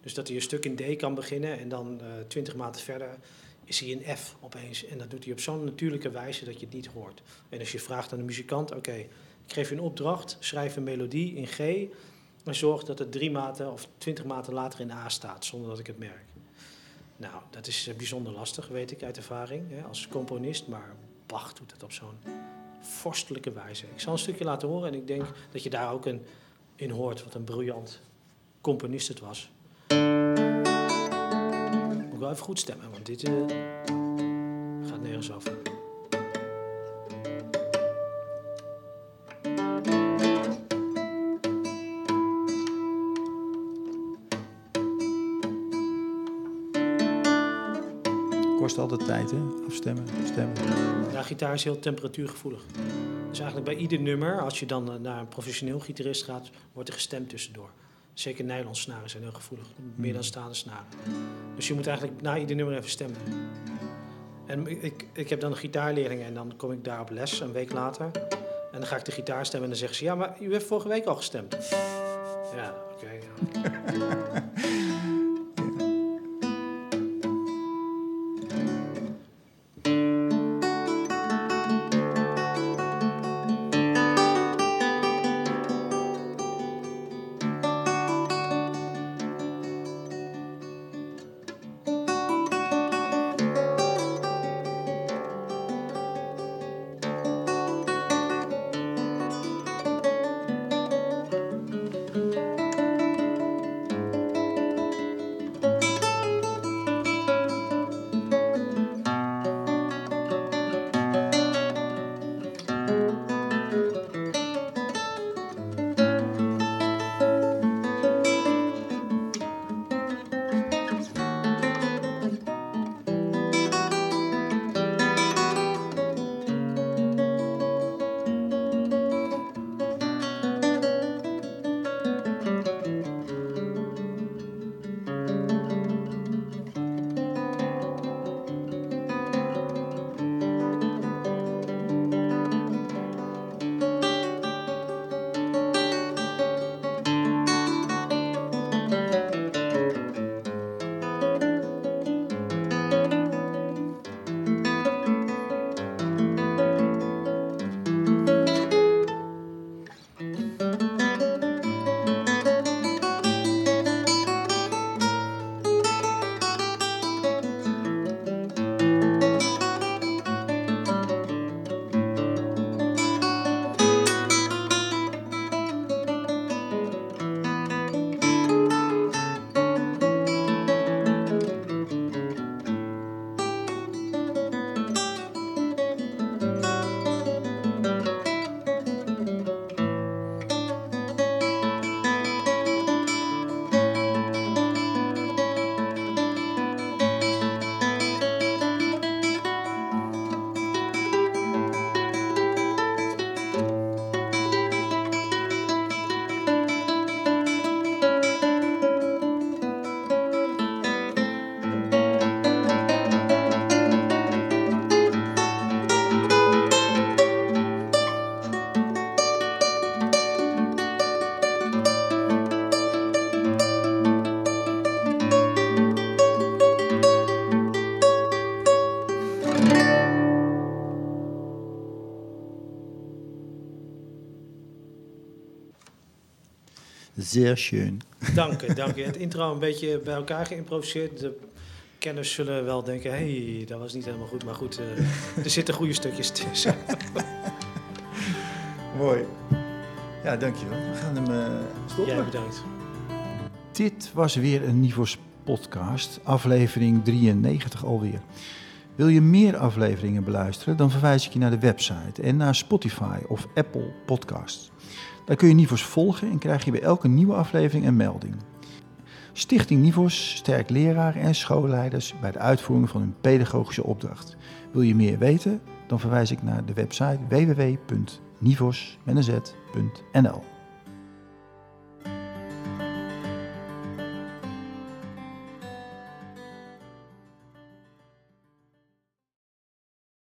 Dus dat hij een stuk in D kan beginnen en dan eh, twintig maten verder is hij in F opeens. En dat doet hij op zo'n natuurlijke wijze dat je het niet hoort. En als je vraagt aan de muzikant, oké, ik geef je een opdracht, schrijf een melodie in G en zorg dat het drie maten of twintig maten later in A staat, zonder dat ik het merk. Nou, dat is eh, bijzonder lastig, weet ik uit ervaring, hè, als componist, maar Bach doet het op zo'n vorstelijke wijze. Ik zal een stukje laten horen en ik denk dat je daar ook een, in hoort wat een briljant componist het was. Moet wel even goed stemmen, want dit eh, gaat nergens over. Kost altijd tijd, hè? Afstemmen, stemmen. Ja, gitaar is heel temperatuurgevoelig. Dus eigenlijk bij ieder nummer, als je dan eh, naar een professioneel gitarist gaat, wordt er gestemd tussendoor. Zeker nylonsnaren zijn heel gevoelig, meer dan staande snaren. Dus je moet eigenlijk na ieder nummer even stemmen. En ik, ik heb dan een gitaarleerling en dan kom ik daar op les een week later. En dan ga ik de gitaar stemmen en dan zeggen ze, ja, maar u heeft vorige week al gestemd. Ja, oké. ja. [laughs] Zeer schön. Dank je, dank je. Het intro een beetje bij elkaar geïmproviseerd. De kenners zullen wel denken, hé, hey, dat was niet helemaal goed. Maar goed, uh, er zitten goede stukjes tussen. [laughs] Mooi. Ja, dankjewel. We gaan hem uh, stoppen. Jij bedankt. Dit was weer een Nivos podcast, aflevering 93 alweer. Wil je meer afleveringen beluisteren, dan verwijs ik je naar de website en naar Spotify of Apple Podcasts. Daar kun je Nivos volgen en krijg je bij elke nieuwe aflevering een melding. Stichting Nivos sterkt leraren en schoolleiders bij de uitvoering van hun pedagogische opdracht. Wil je meer weten? Dan verwijs ik naar de website www.nivos.nl.